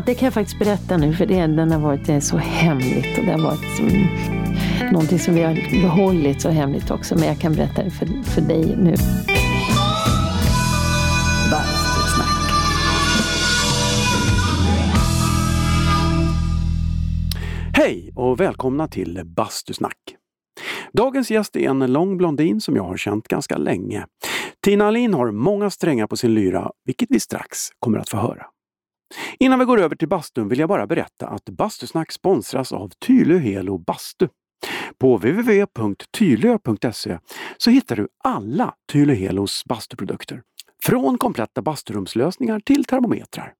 Det kan jag faktiskt berätta nu, för det, den har varit det är så hemligt. Och det har varit som, någonting som vi har behållit så hemligt också. Men jag kan berätta det för, för dig nu. Bastusnack. Hej och välkomna till Bastusnack. Dagens gäst är en lång blondin som jag har känt ganska länge. Tina Alin har många strängar på sin lyra, vilket vi strax kommer att få höra. Innan vi går över till bastun vill jag bara berätta att Bastusnack sponsras av Tylö Helo Bastu. På www.tylö.se så hittar du alla Tylö Helos bastuprodukter. Från kompletta basturumslösningar till termometrar.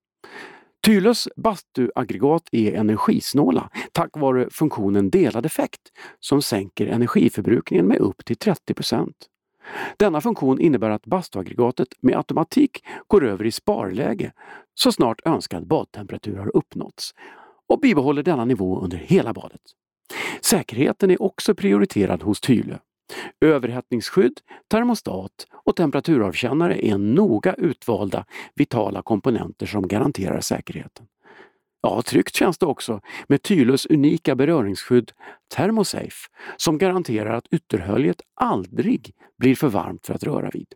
Tylös bastuaggregat är energisnåla tack vare funktionen delad effekt som sänker energiförbrukningen med upp till 30 denna funktion innebär att bastuaggregatet med automatik går över i sparläge så snart önskad badtemperatur har uppnåtts och bibehåller denna nivå under hela badet. Säkerheten är också prioriterad hos Tylö. Överhettningsskydd, termostat och temperaturavkännare är noga utvalda vitala komponenter som garanterar säkerheten. Ja, tryggt känns det också med Tylös unika beröringsskydd Thermosafe som garanterar att ytterhöljet aldrig blir för varmt för att röra vid.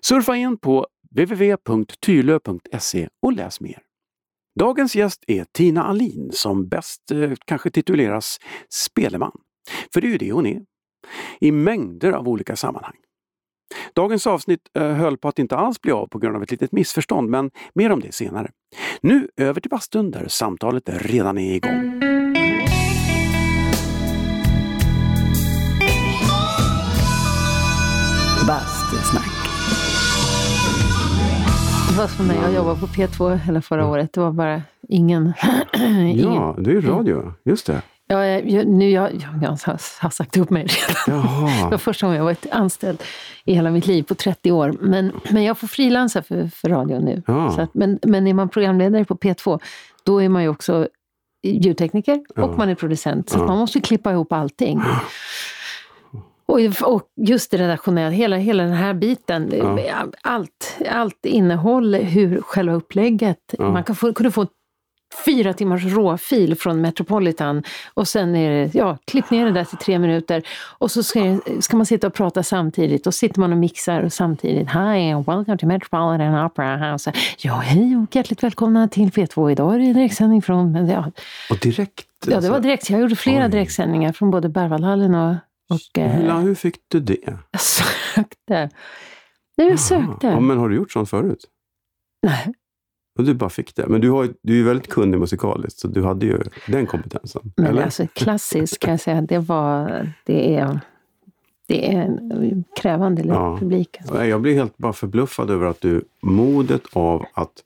Surfa in på www.tylö.se och läs mer. Dagens gäst är Tina Alin som bäst eh, kanske tituleras speleman. För det är ju det hon är. I mängder av olika sammanhang. Dagens avsnitt eh, höll på att inte alls bli av på grund av ett litet missförstånd, men mer om det senare. Nu över till bastun där samtalet redan är igång. Bastusnack. Det var som när jag jobbade på P2 hela förra året. Det var bara ingen... ingen. Ja, det är ju radio, just det. Ja, jag, nu, jag, jag har, sagt upp mig redan. Jaha. Det var första gången jag varit anställd i hela mitt liv på 30 år. Men, men jag får frilansa för, för radion nu. Ja. Så att, men, men är man programledare på P2, då är man ju också ljudtekniker och Ja. man är producent. Så Ja. man måste klippa ihop allting. Och, och just det redaktionella, hela, hela den här biten. Ja. Allt, allt innehåll, hur själva upplägget. Ja. Man kan få, kunde få fyra timmars råfil från Metropolitan och sen är det, ja, klipp ner det där till tre minuter. Och så ska, ska man sitta och prata samtidigt och sitter man och mixar och samtidigt Hi and welcome to Metropolitan Opera House. Ja, hej och hjärtligt välkomna till P2. Idag är det direktsändning från... Ja, Och direkt? ja, det alltså. var direkt. Jag gjorde flera Oj. direktsändningar från både Berwaldhallen och... och eh, Hur, hur fick du det? jag sökte. Nej, jag sökte. Ja, men har du gjort sånt förut? Nej. Och du bara fick det. Men du, har, du är väldigt kunnig musikaliskt, så du hade ju den kompetensen. Men eller? alltså klassiskt kan jag säga, det var... Det är, det är krävande Ja. ja. publik. Nej, Jag blir helt bara förbluffad över att du, modet av att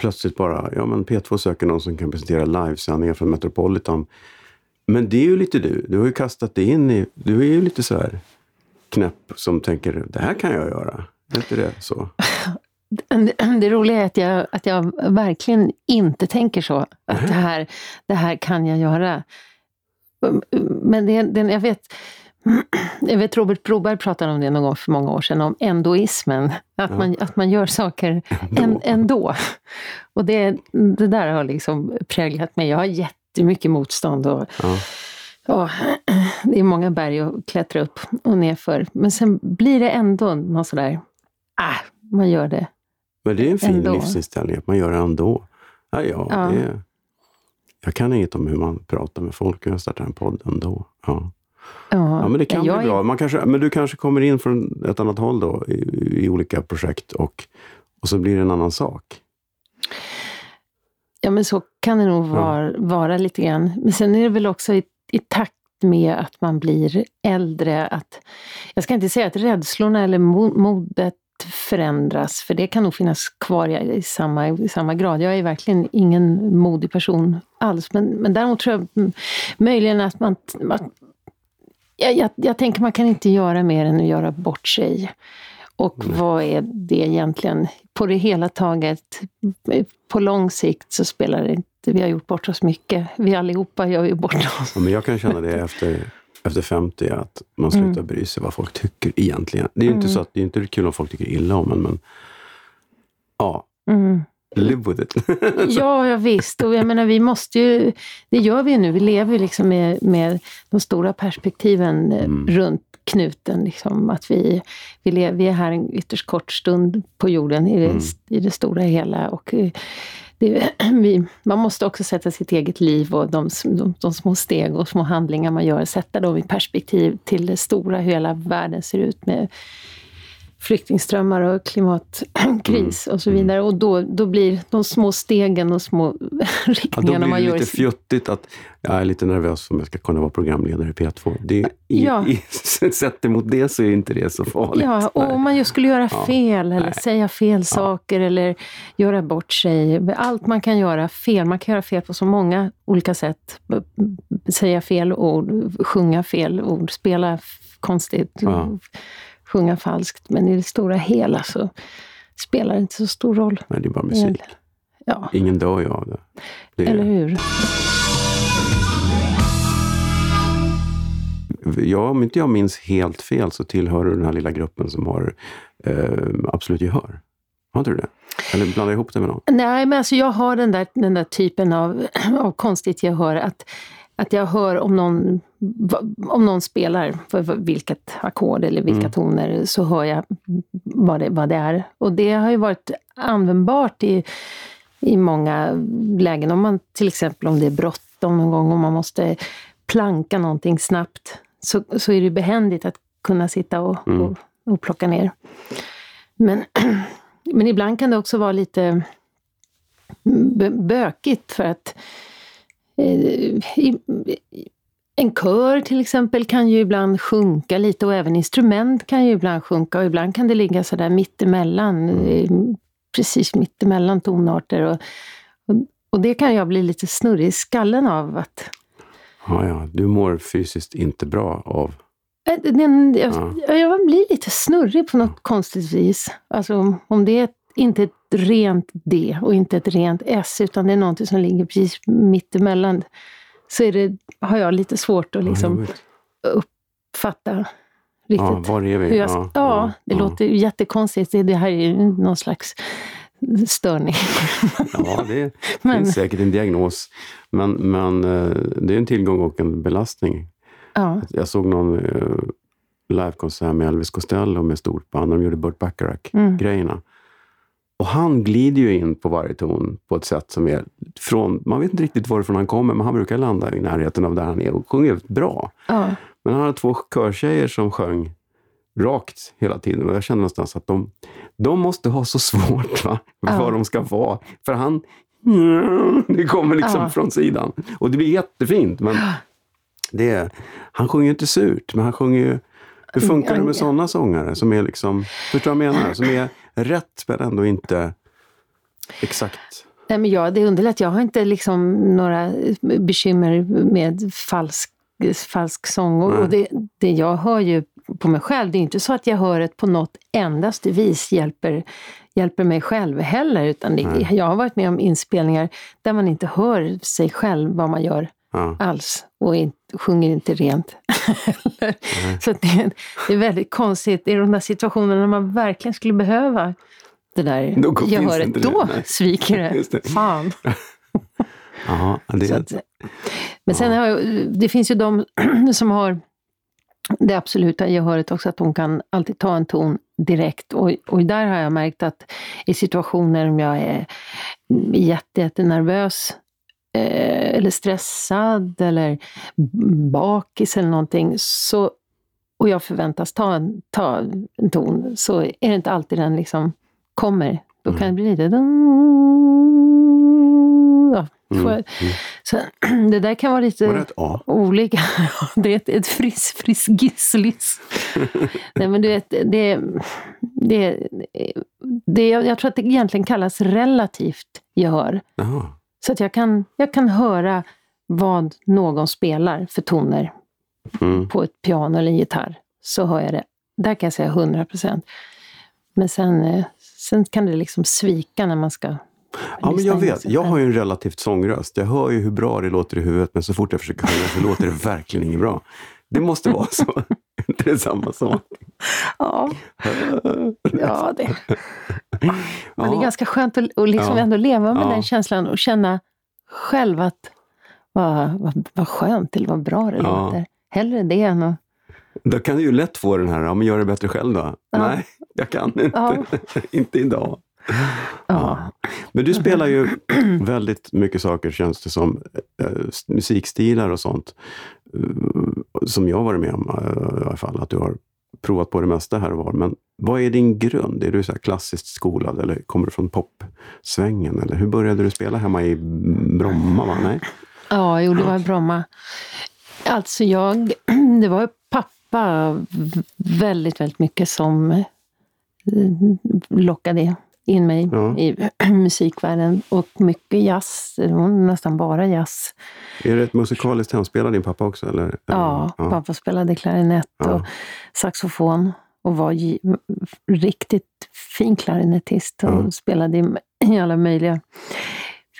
plötsligt bara, ja men P2 söker någon som kan presentera livesändningar från Metropolitan. Men det är ju lite du. Du har ju kastat dig in i, du är ju lite så här knäpp som tänker, det här kan jag göra. Är inte det så? Det roliga är att jag, att jag verkligen inte tänker så. Att det här, det här kan jag göra. Men det, det, jag vet... Jag vet Robert Broberg pratade om det någon gång för många år sedan, om endoismen. Att, Ja. man, att man gör saker en, ändå. Och det, det där har liksom präglat mig. Jag har jättemycket motstånd och Ja. ja, det är många berg att klättra upp och nerför. Men sen blir det ändå någon sådär, ah, man gör det. Men det är en fin Ändå. livsinställning, att man gör det ändå. Ja, ja, Ja. Det är, jag kan inget om hur man pratar med folk jag startar en podd ändå. Ja. Ja, men det kan bli är- bra. Man kanske, men du kanske kommer in från ett annat håll då i, i olika projekt och, och så blir det en annan sak. Ja, men så kan det nog vara, vara lite grann. Men sen är det väl också i, i takt med att man blir äldre att... Jag ska inte säga att rädslorna eller mo- modet förändras, för det kan nog finnas kvar i, samma, i samma grad. Jag är verkligen ingen modig person alls, men, men däremot tror jag mm, möjligen att man... Att, jag, jag, jag tänker man kan inte göra mer än att göra bort sig. Och vad är det egentligen? På det hela taget, på lång sikt så spelar det inte... Vi har gjort bort oss mycket. Vi allihopa gör ju bort oss. Ja, men jag kan känna det efter, efter 50, att man slutar bry sig vad folk tycker egentligen. Det är ju inte så att det är inte kul om folk tycker illa om en, men ja, Mm. live with it. ja, ja, visst. Och jag menar, vi måste ju... Det gör vi ju nu. Vi lever ju liksom med, med de stora perspektiven eh, Mm. runt knuten. Liksom. Att vi, vi, lever, vi är här en ytterst kort stund på jorden i det, Mm. i det stora hela. Och eh, det, vi, man måste också sätta sitt eget liv och de, de, de små steg och små handlingar man gör, sätta dem i perspektiv till det stora, hur hela världen ser ut med flyktingströmmar och klimatkris Mm. och så vidare. Och då, då blir de små stegen och små Ja, då riktningarna blir man det gör. lite fjuttigt att jag är lite nervös om jag ska kunna vara programledare i P2. Det i, Ja. i, sett emot det så är inte det så farligt. Ja, och Nej. om man just skulle göra Ja. fel eller Nej. säga fel saker eller göra bort sig. Allt man kan göra fel. Man kan göra fel på så många olika sätt. Säga fel ord, sjunga fel ord, spela konstigt, Ja. Sjunga falskt. Men i det stora hela så spelar det inte så stor roll. Nej, det är bara musik. Ja, Ingen dör ju av det. det eller hur? Ja, om inte jag minns helt fel så tillhör du den här lilla gruppen som har eh, absolut gehör. Har inte du det? Eller blandar jag ihop det med någon? Nej, men alltså jag har den där, den där typen av, av konstigt gehör. Att, att jag hör om någon, om någon spelar vilket ackord eller vilka Mm. toner, så hör jag vad det, vad det är. Och det har ju varit användbart i, i många lägen. Om man till exempel om det är bråttom någon gång, om man måste planka någonting snabbt, så, så är det behändigt att kunna sitta och, Mm. och, och plocka ner. Men, men ibland kan det också vara lite bö- bökigt för att en kör till exempel kan ju ibland sjunka lite och även instrument kan ju ibland sjunka och ibland kan det ligga sådär mittemellan, eh, precis mittemellan tonarter. Och, och, och det kan jag bli lite snurrig i skallen av. att Ja, ja. Du mår fysiskt inte bra av... Eh, Den, jag, Ja. jag blir lite snurrig på något konstigt vis. Alltså om- om det är ett, inte ett rent D och inte ett rent S, utan det är någonting som ligger precis mittemellan, så är det, har jag lite svårt att Ja, liksom uppfatta riktigt. ja, var är vi? jag, ja, det låter ju jättekonstigt. Det, här är ju någon slags störning. Ja, det Men- finns säkert en diagnos. Men, men eh, det är en tillgång och en belastning. ja. Jag såg någon eh, livekonsert med Elvis Costello med stort band. De gjorde Burt Bacharach-grejerna. Och han glider ju in på varje ton på ett sätt som är från... Man vet inte riktigt varifrån han kommer, men han brukar landa i närheten av där han är och sjunger bra. Ja. Men han hade två körtjejer som sjöng rakt hela tiden och jag kände någonstans att de, de måste ha så svårt va? Ja. vad de ska vara. För han... Det kommer liksom Ja. från sidan. Och det blir jättefint. Men det han sjunger ju inte surt, men han sjunger ju... Hur funkar det med sådana sångare som är liksom... Förstår du vad jag menar? Som är rätt men ändå inte exakt. Nej, men ja, det underlättar. Jag har inte liksom några bekymmer med falsk, falsk sång. Och, det, det jag hör ju på mig själv, det är inte så att jag hör det på något endaste vis hjälper, hjälper mig själv heller. Utan det, jag har varit med om inspelningar där man inte hör sig själv vad man gör Ja. alls och inte, sjunger inte rent. Så det, det är väldigt konstigt. I de där situationerna när man verkligen skulle behöva det där Då gehöret, det, då nej. sviker det. det. Fan. Ja, det, att, men sen har jag, det finns ju de som har det absoluta gehöret också, att de kan alltid ta en ton direkt. Och, och där har jag märkt att i situationer om jag är jätte, jättenervös eh, eller stressad eller bakis eller någonting, så, och jag förväntas ta en, ta en ton, så är det inte alltid den liksom kommer. Då kan det bli lite... Ja, får jag, så, det där kan vara lite var det ett A? olika. det är ett, ett friss, friss gisslis. Nej, men du vet, det, det, det, jag tror att det egentligen kallas relativt gehör. Jaha. Så att jag kan, jag kan höra vad någon spelar för toner Mm. på ett piano eller en gitarr. Så hör jag det. Där kan jag säga 100 procent. Men sen, eh, sen kan det liksom svika när man ska Ja, men jag vet. Jag har ju en relativt sångröst. Jag hör ju hur bra det låter i huvudet, men så fort jag försöker sjunga så låter det verkligen inget bra. Det måste vara så. Är det samma sak? Ja, ja det. Men det är ganska skönt att, att liksom Ja. ändå leva med Ja. den känslan och känna själv att vad, vad, vad skönt eller vad bra det Ja. låter. Hellre det än att... Då kan du ju lätt få den här, ja men gör det bättre själv då. Ja. Nej, jag kan inte. Inte idag. Ja. Men du spelar ju väldigt mycket saker, känns det som. eh, musikstilar och sånt. Som jag varit med om eh, i alla fall. Att du har provat på det mesta här och var. Men vad är din grund? Är du så klassiskt skolad eller kommer du från popsvängen? Eller hur började du spela hemma i Bromma? Va? Nej? Ja, jo, det var i Bromma. Alltså jag, det var pappa väldigt, väldigt mycket som lockade in mig Ja. i musikvärlden. Och mycket jazz, nästan bara jazz. Är det ett musikaliskt hem? Spelar din pappa också? Eller? Ja, ja. pappa spelade klarinett Ja. och saxofon och var riktigt fin klarinettist och spelade i, i alla möjliga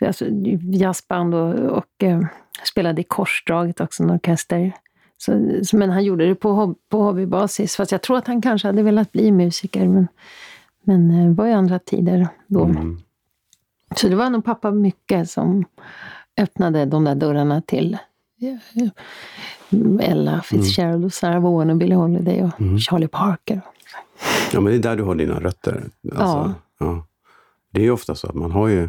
alltså, jazzband och, och eh, spelade i Korsdraget också, en orkester. Så, men han gjorde det på, hob, på hobbybasis, fast jag tror att han kanske hade velat bli musiker. Men, men eh, det var ju andra tider då. Mm. Så det var nog pappa mycket som öppnade de där dörrarna till eh, Ella Fitzgerald och Sarah Vaughan och Billie Holiday och Mm. Charlie Parker. Ja, men det är där du har dina rötter. Alltså, ja. Det är ju ofta så att man har ju...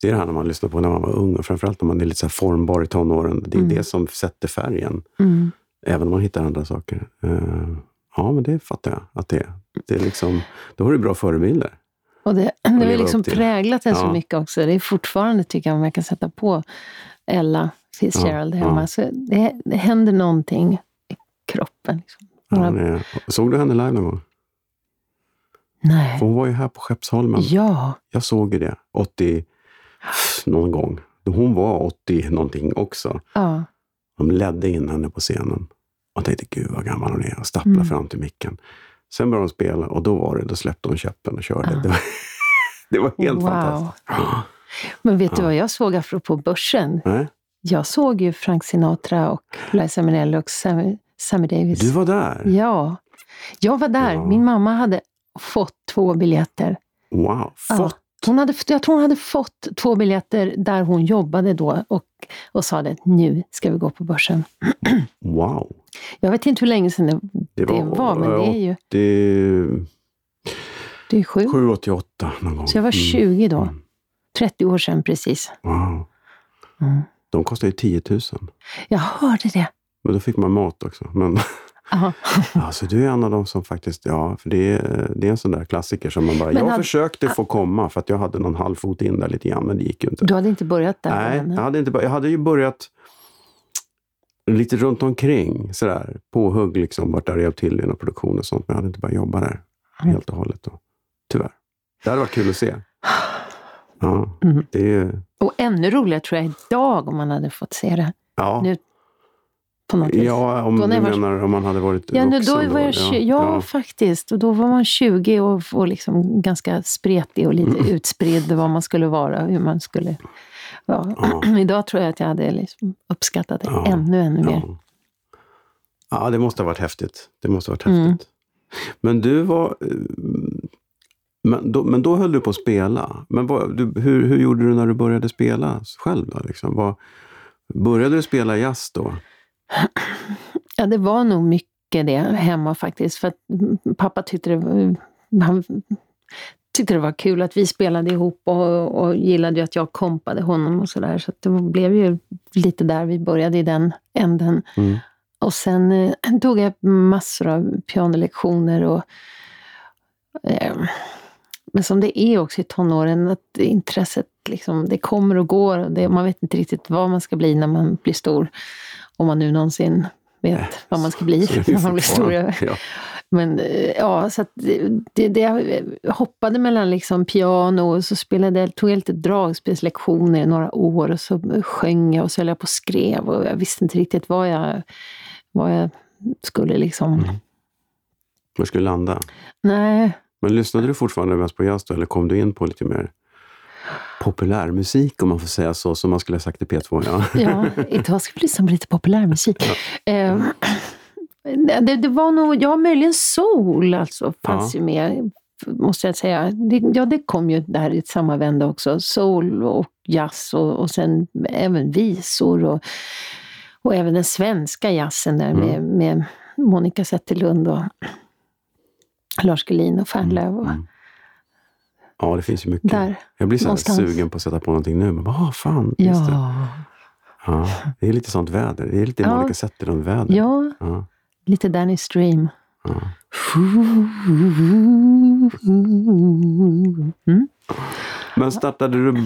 Det är det här när man lyssnar på när man var ung och framförallt när man är lite så formbar i tonåren. Det är Mm. det som sätter färgen. Mm. Även om man hittar andra saker. Ja, men det fattar jag att det är. Det är liksom, då har du bra förebilder. Och det, det har liksom präglat en så Ja. mycket också. Det är fortfarande, tycker jag, om jag kan sätta på Ella Fitzgerald Ja, hemma, ja. så det, det händer någonting i kroppen. Liksom. Några- såg du henne live någon gång? Nej. För hon var ju här på Skeppsholmen. Ja. Jag såg ju det 80 någon gång. Hon var 80 någonting också. ja. De ledde in henne på scenen. Och tänkte, gud vad gammal hon är. Och stapplade Mm. fram till micken. Sen började de spela och då var det, då släppte hon käppen och körde. Ja. Det, var, det var helt Wow. fantastiskt. Men vet du Ja. vad jag såg apropå börsen? Nej, Jag såg ju Frank Sinatra och Liza Minnelli och Sammy, Sammy Davis. du var där? Ja. Jag var där. Ja. Min mamma hade fått två biljetter. Wow, fått. Hon hade, jag tror hon hade fått två biljetter där hon jobbade då och, och sa det, nu ska vi gå på börsen. Wow. Jag vet inte hur länge sedan det, Det det var, var, men det är ju 87, det är sju. 88 någon gång. Så jag var Mm. 20 då. Mm. 30 år sedan precis. Wow. Mm. De kostade ju 10 000. Jag hörde det. Men då fick man mat också. Men Aha. alltså, du är en av dem som faktiskt, ja, för det är, det är en sån där klassiker som man bara, Men jag hade- försökte få komma för att jag hade någon halvfot in där lite grann, men det gick ju inte. Du hade inte börjat där? Nej, jag hade, inte, jag hade ju börjat lite runt omkring sådär, påhugg liksom, vart där jag till i någon produktion och sånt, men jag hade inte börjat jobba där Mm. helt och hållet. Då. Tyvärr. Det hade varit kul att se. Ja, Mm. det är Och ännu roligare tror jag idag om man hade fått se det ja. Nu på något vis. Ja, om Då du var- menar om man hade varit Ja, nu, vuxen då var jag, tju- ja, faktiskt. Och då var man 20 och, och liksom ganska spretig och lite Mm. utspridd vad man skulle vara. Hur man skulle, ja. Ja. Idag tror jag att jag hade liksom uppskattat det Ja. ännu, ännu mer. Ja. ja, det måste ha varit häftigt. Det måste ha varit Mm. häftigt. Men du var... eh, Men då, men då höll du på att spela. Men vad, du, hur, hur gjorde du när du började spela själv? Då, liksom? vad, började du spela jazz då? Ja, det var nog mycket det hemma faktiskt. För mm, pappa tyckte det var, han tyckte det var kul att vi spelade ihop och, och gillade ju att jag kompade honom och sådär. Så att det blev ju lite där vi började i den änden. Mm. Och sen eh, tog jag massor av pianolektioner och eh, men som det är också i tonåren, att intresset liksom, det kommer och går. Och det, man vet inte riktigt vad man ska bli när man blir stor. Om man nu någonsin vet vad man ska bli när man blir stor. Ja. Men eh, ja, så det, det, jag hoppade mellan liksom piano och så spelade, jag- tog jag lite dragspelslektioner i några år och så sjöng jag och så höll jag på och skrev och jag visste inte riktigt vad jag, vad jag skulle liksom... Mm. Var skulle landa? Nej, Men lyssnade du fortfarande mest på jazz då, eller kom du in på lite mer populärmusik om man får säga så, som man skulle ha sagt i P2? Ja. ja, idag ska vi lyssna på lite populärmusik. Eh, det, det var nog, ja möjligen soul alltså fanns Ja. ju med. måste jag säga. Det, ja, det kom ju där i samma vända också. Soul och jazz och, och sen även visor och, och även den svenska jazzen där med, Mm. med Monica Zetterlund och Lars Gullin och Fernlöv. Och, Mm. Ja, det finns ju mycket. Där, jag blir så någonstans. sugen på att sätta på någonting nu. Men vad fan, just det. ja, Ja, det är lite sånt väder. Det är lite Ja. Monica Zetterlund-väder. ja, Ja, lite Danny Stream. ja. Mm. Men startade du,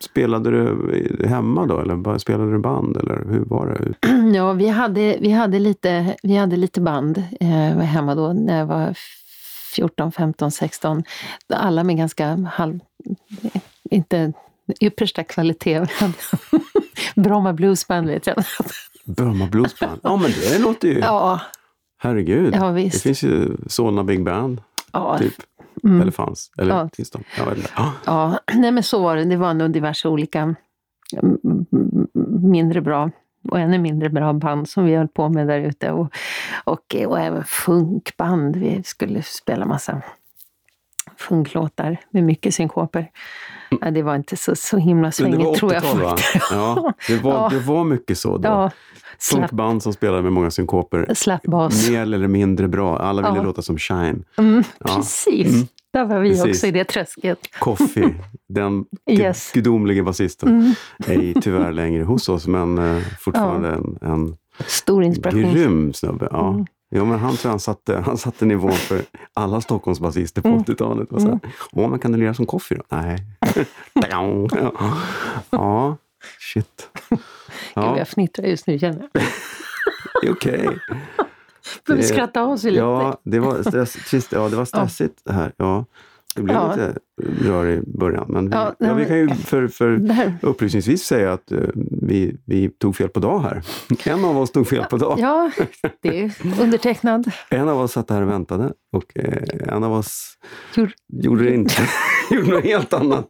spelade du hemma då? Eller bara spelade du band? Eller hur var det? Ja, vi hade, vi hade, lite, vi hade lite band eh, hemma då när jag var 14, 15, 16. Alla med ganska halv... Inte yppersta kvalitet. Bromma Bluesband vet jag. Burma Blues Band? Ja, men det låter ju... Ja, Herregud. Ja, det finns ju Solna Big Band, ja, typ. mm. Eller fanns. Eller Ja. finns de? Jag vet inte. Ja. ja, nej men så var det. Det var nog diverse olika mm, mm, mindre bra och ännu mindre bra band som vi höll på med där ute. Och, och, och även funkband. Vi skulle spela massa funklåtar med mycket synkoper. Ja, det var inte så, så himla svängigt tror jag 80-tal va? Ja, det var, Ja. det var mycket så då. Ja, Funkband som spelade med många synkoper. slapbas. Mer eller mindre bra. Alla ville Ja. låta som Shine. Mm, precis. Mm. Där var vi Precis. också i det träsket. Coffee, den Yes. gudomlige basisten, Mm. är tyvärr längre hos oss, men eh, fortfarande en, en Stor inspiration. grym snubbe. Ja. Mm. Ja, men han tror han satte, han satte nivån för alla Stockholmsbasister på Mm. 80-talet. Och så här, Åh, men kan du lira som Coffee då? Nej. ja. ja, shit. Gud, Ja, jag fnittrar just nu känner jag. det är okej. Får vi Det- skratta av oss lite? Ja, det var, stress, ja, det var stressigt det här. Ja, det blev Ja. lite rör i början. Men vi, Ja, ja, vi kan ju för, för upplysningsvis säga att eh, vi, vi tog fel på dag här. En av oss tog fel på dag. Ja, det är undertecknad. En av oss satt här och väntade och eh, en av oss Gjorde- gjorde det inte. gjorde något helt annat.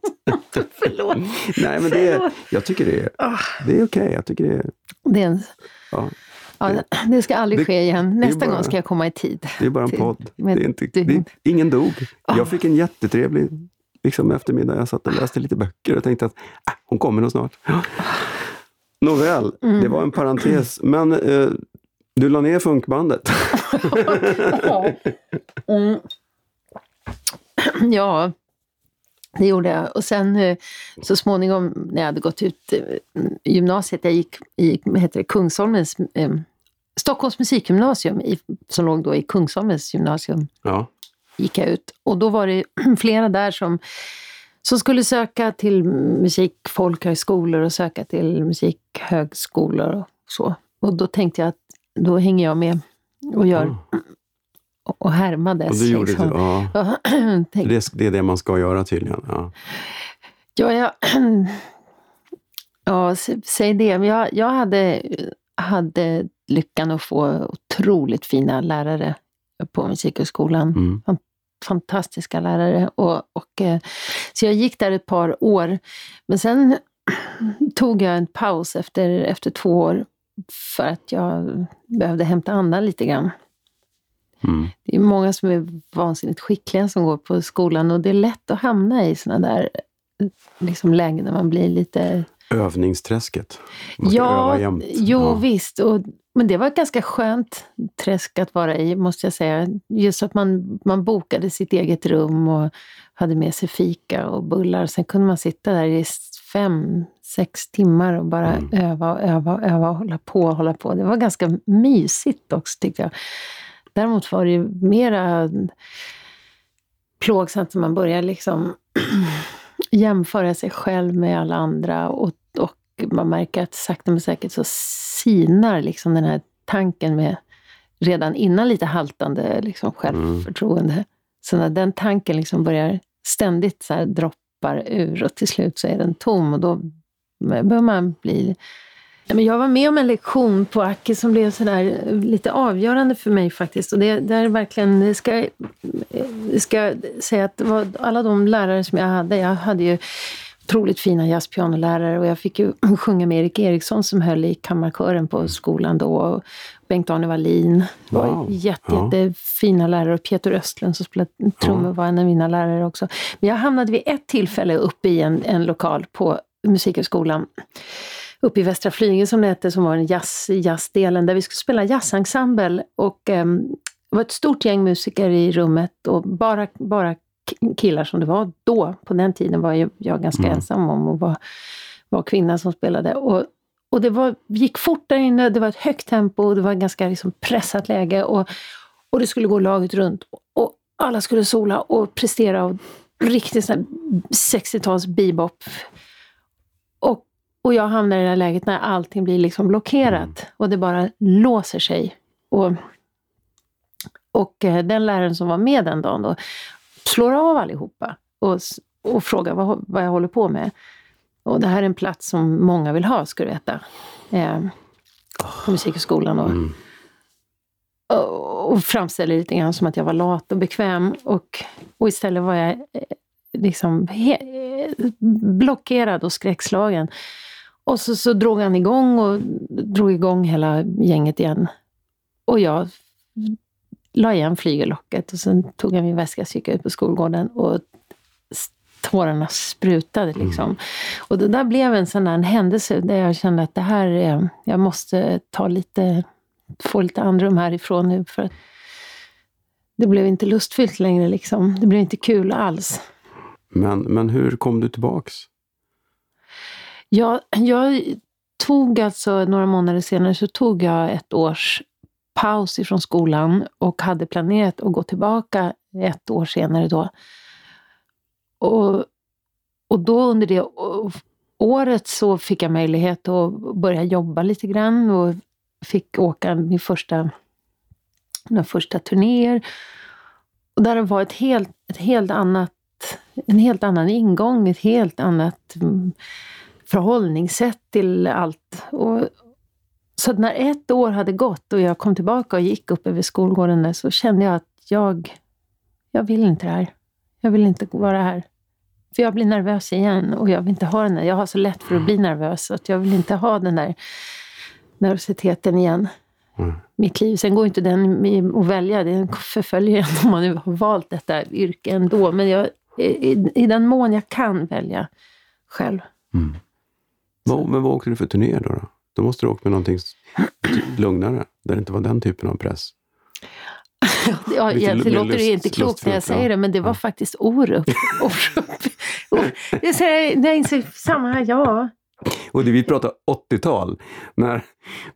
Förlåt. Nej, men det är, jag tycker det är, Ah. det är okej. Jag tycker det är, Det, är en, ja, ja, det ska aldrig Det- ske igen. Nästa bara- gång ska jag komma i tid. det är bara en Till- podd. Är inte, det, ingen dog. Ah. Jag fick en jättetrevlig liksom, eftermiddag. Jag satt och läste lite böcker och tänkte att äh, hon kommer nog snart. Nåväl, Mm. det var en parentes. Men eh, du la ner funkbandet. Mm. Ja, det gjorde jag. Och sen eh, så småningom när jag hade gått ut eh, gymnasiet, jag gick i heter det, Kungsholmens, eh, Stockholms musikgymnasium, i, som låg då i Kungsholmens gymnasium, Ja. gick jag ut. Och då var det flera där som, som skulle söka till musikfolkhögskolor och söka till musikhögskolor och så. Och då tänkte jag att då hänger jag med och gör Ah. Och, härmades. Och du gjorde liksom. det. Ja. Ja, Det, det är det man ska göra tydligen. Ja. Ja, jag, ja säg det. Jag, jag hade, hade lyckan att få otroligt fina lärare på Musikhögskolan. Mm. Fantastiska lärare. Och, och, eh, så jag gick där ett par år. Men sen tog jag en paus efter, efter två år för att jag behövde hämta andan lite grann. Mm. Det är många som är vansinnigt skickliga som går på skolan och det är lätt att hamna i såna där liksom, lägen där man blir lite... Övningsträsket. Man ska Ja, öva jämt. jo Ja. visst. Och, men det var ett ganska skönt träsk att vara i, måste jag säga. Just att man, man bokade sitt eget rum och hade med sig fika och bullar. Sen kunde man sitta där i fem, sex timmar och bara Mm. öva och öva och öva och hålla på och hålla på. Det var ganska mysigt också tyckte jag. Däremot var det ju mera plågsamt när man börjar liksom jämföra sig själv med alla andra och, och man märker att sakta men säkert så sinar liksom den här tanken med redan innan lite haltande liksom självförtroende. Så när den tanken liksom börjar ständigt så droppar ur och till slut så är den tom och då börjar man bli men jag var med om en lektion på Acke som blev sådär lite avgörande för mig faktiskt. Och det, det är verkligen, det ska, jag säga att var alla de lärare som jag hade, jag hade ju otroligt fina jazzpianolärare och jag fick ju sjunga med Erik Eriksson som höll i kammarkören på skolan då. Bengt-Arne Wallin var Wow. jätte, Ja. jättefina lärare och Peter Östlund som spelade trummor var en av mina lärare också. Men jag hamnade vid ett tillfälle uppe i en, en lokal på Musikhögskolan uppe i Västra Flyinge som det hette, som var en jazz, jazzdelen, där vi skulle spela jazzensemble. Och ehm, det var ett stort gäng musiker i rummet och bara, bara killar som det var då. På den tiden var ju jag ganska Mm. ensam om att vara, vara kvinna som spelade. Och, och det var, gick fort där inne, det var ett högt tempo, och det var ett ganska liksom pressat läge. Och, och det skulle gå laget runt. Och alla skulle sola och prestera. Och riktigt sån här 60-tals bebop. Och, och jag hamnar i det här läget när allting blir liksom blockerat. Och det bara låser sig. Och, och eh, den läraren som var med den dagen då slår av allihopa och, och frågar vad, vad jag håller på med. Och det här är en plats som många vill ha, ska du veta. Eh, på Musikhögskolan. Och, Mm. och, och framställer lite grann som att jag var lat och bekväm. Och, och istället var jag eh, liksom he, eh, blockerad och skräckslagen. Och så, så drog han igång och drog igång hela gänget igen. Och jag la igen flygellocket och sen tog jag min väska och gick ut på skolgården och tårarna sprutade liksom. Och det där blev en sån där en händelse där jag kände att det här, är, jag måste ta lite, få lite andrum härifrån nu för att det blev inte lustfyllt längre liksom. Det blev inte kul alls. Men, men hur kom du tillbaks? Jag, jag tog alltså, några månader senare så tog jag ett års paus ifrån skolan och hade planerat att gå tillbaka ett år senare då. Och, och då under det året så fick jag möjlighet att börja jobba lite grann och fick åka min första, mina första turnéer. Och där det var ett helt, ett helt annat, en helt annan ingång, ett helt annat mm, förhållningssätt till allt. Och, så när ett år hade gått och jag kom tillbaka och gick upp över skolgården där, så kände jag att jag, jag vill inte det här. Jag vill inte vara här. För jag blir nervös igen och jag vill inte ha den där. Jag har så lätt för att bli nervös, så att jag vill inte ha den där nervositeten igen. Mm. Mitt liv. Sen går inte den att välja, den förföljer en om man nu har valt detta yrke ändå. Men jag, i, i den mån jag kan välja själv. Mm. Vad, men vad åkte du för turné då? Då, då måste du åka med någonting lugnare, där det inte var den typen av press. Ja, det låter lust- ju inte klokt när jag säger det, men det var Ja. faktiskt Orup. Det så samma här, ja. Och det, vi pratar 80-tal, när,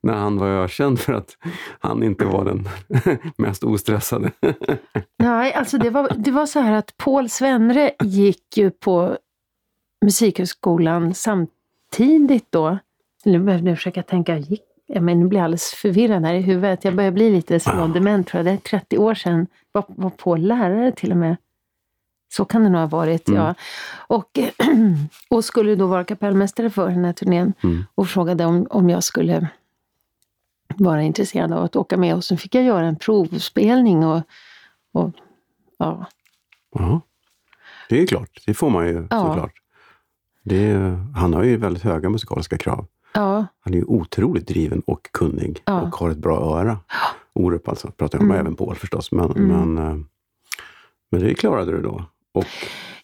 när han var ökänd för att han inte var den mest ostressade. Nej, alltså det var, det var så här att Paul Svenre gick ju på Musikhögskolan samtidigt då. Nu behöver jag försöka tänka, gick, ja, men nu blir jag alldeles förvirrad här i huvudet. Jag börjar bli lite smådement tror jag. Det är 30 år sedan. Var, var Paul lärare till och med. Så kan det nog ha varit, Mm. ja. Och, och skulle då vara kapellmästare för den här turnén. Mm. Och frågade om, om jag skulle vara intresserad av att åka med. Och så fick jag göra en provspelning och, och ja, Ja. Det är klart, det får man ju Ja. såklart. Är, han har ju väldigt höga musikaliska krav. ja, Han är ju otroligt driven och kunnig Ja. och har ett bra öra. Orup alltså, pratar jag om, Mm. även Paul förstås. Men, Mm. men, eh, men det klarade du då. Och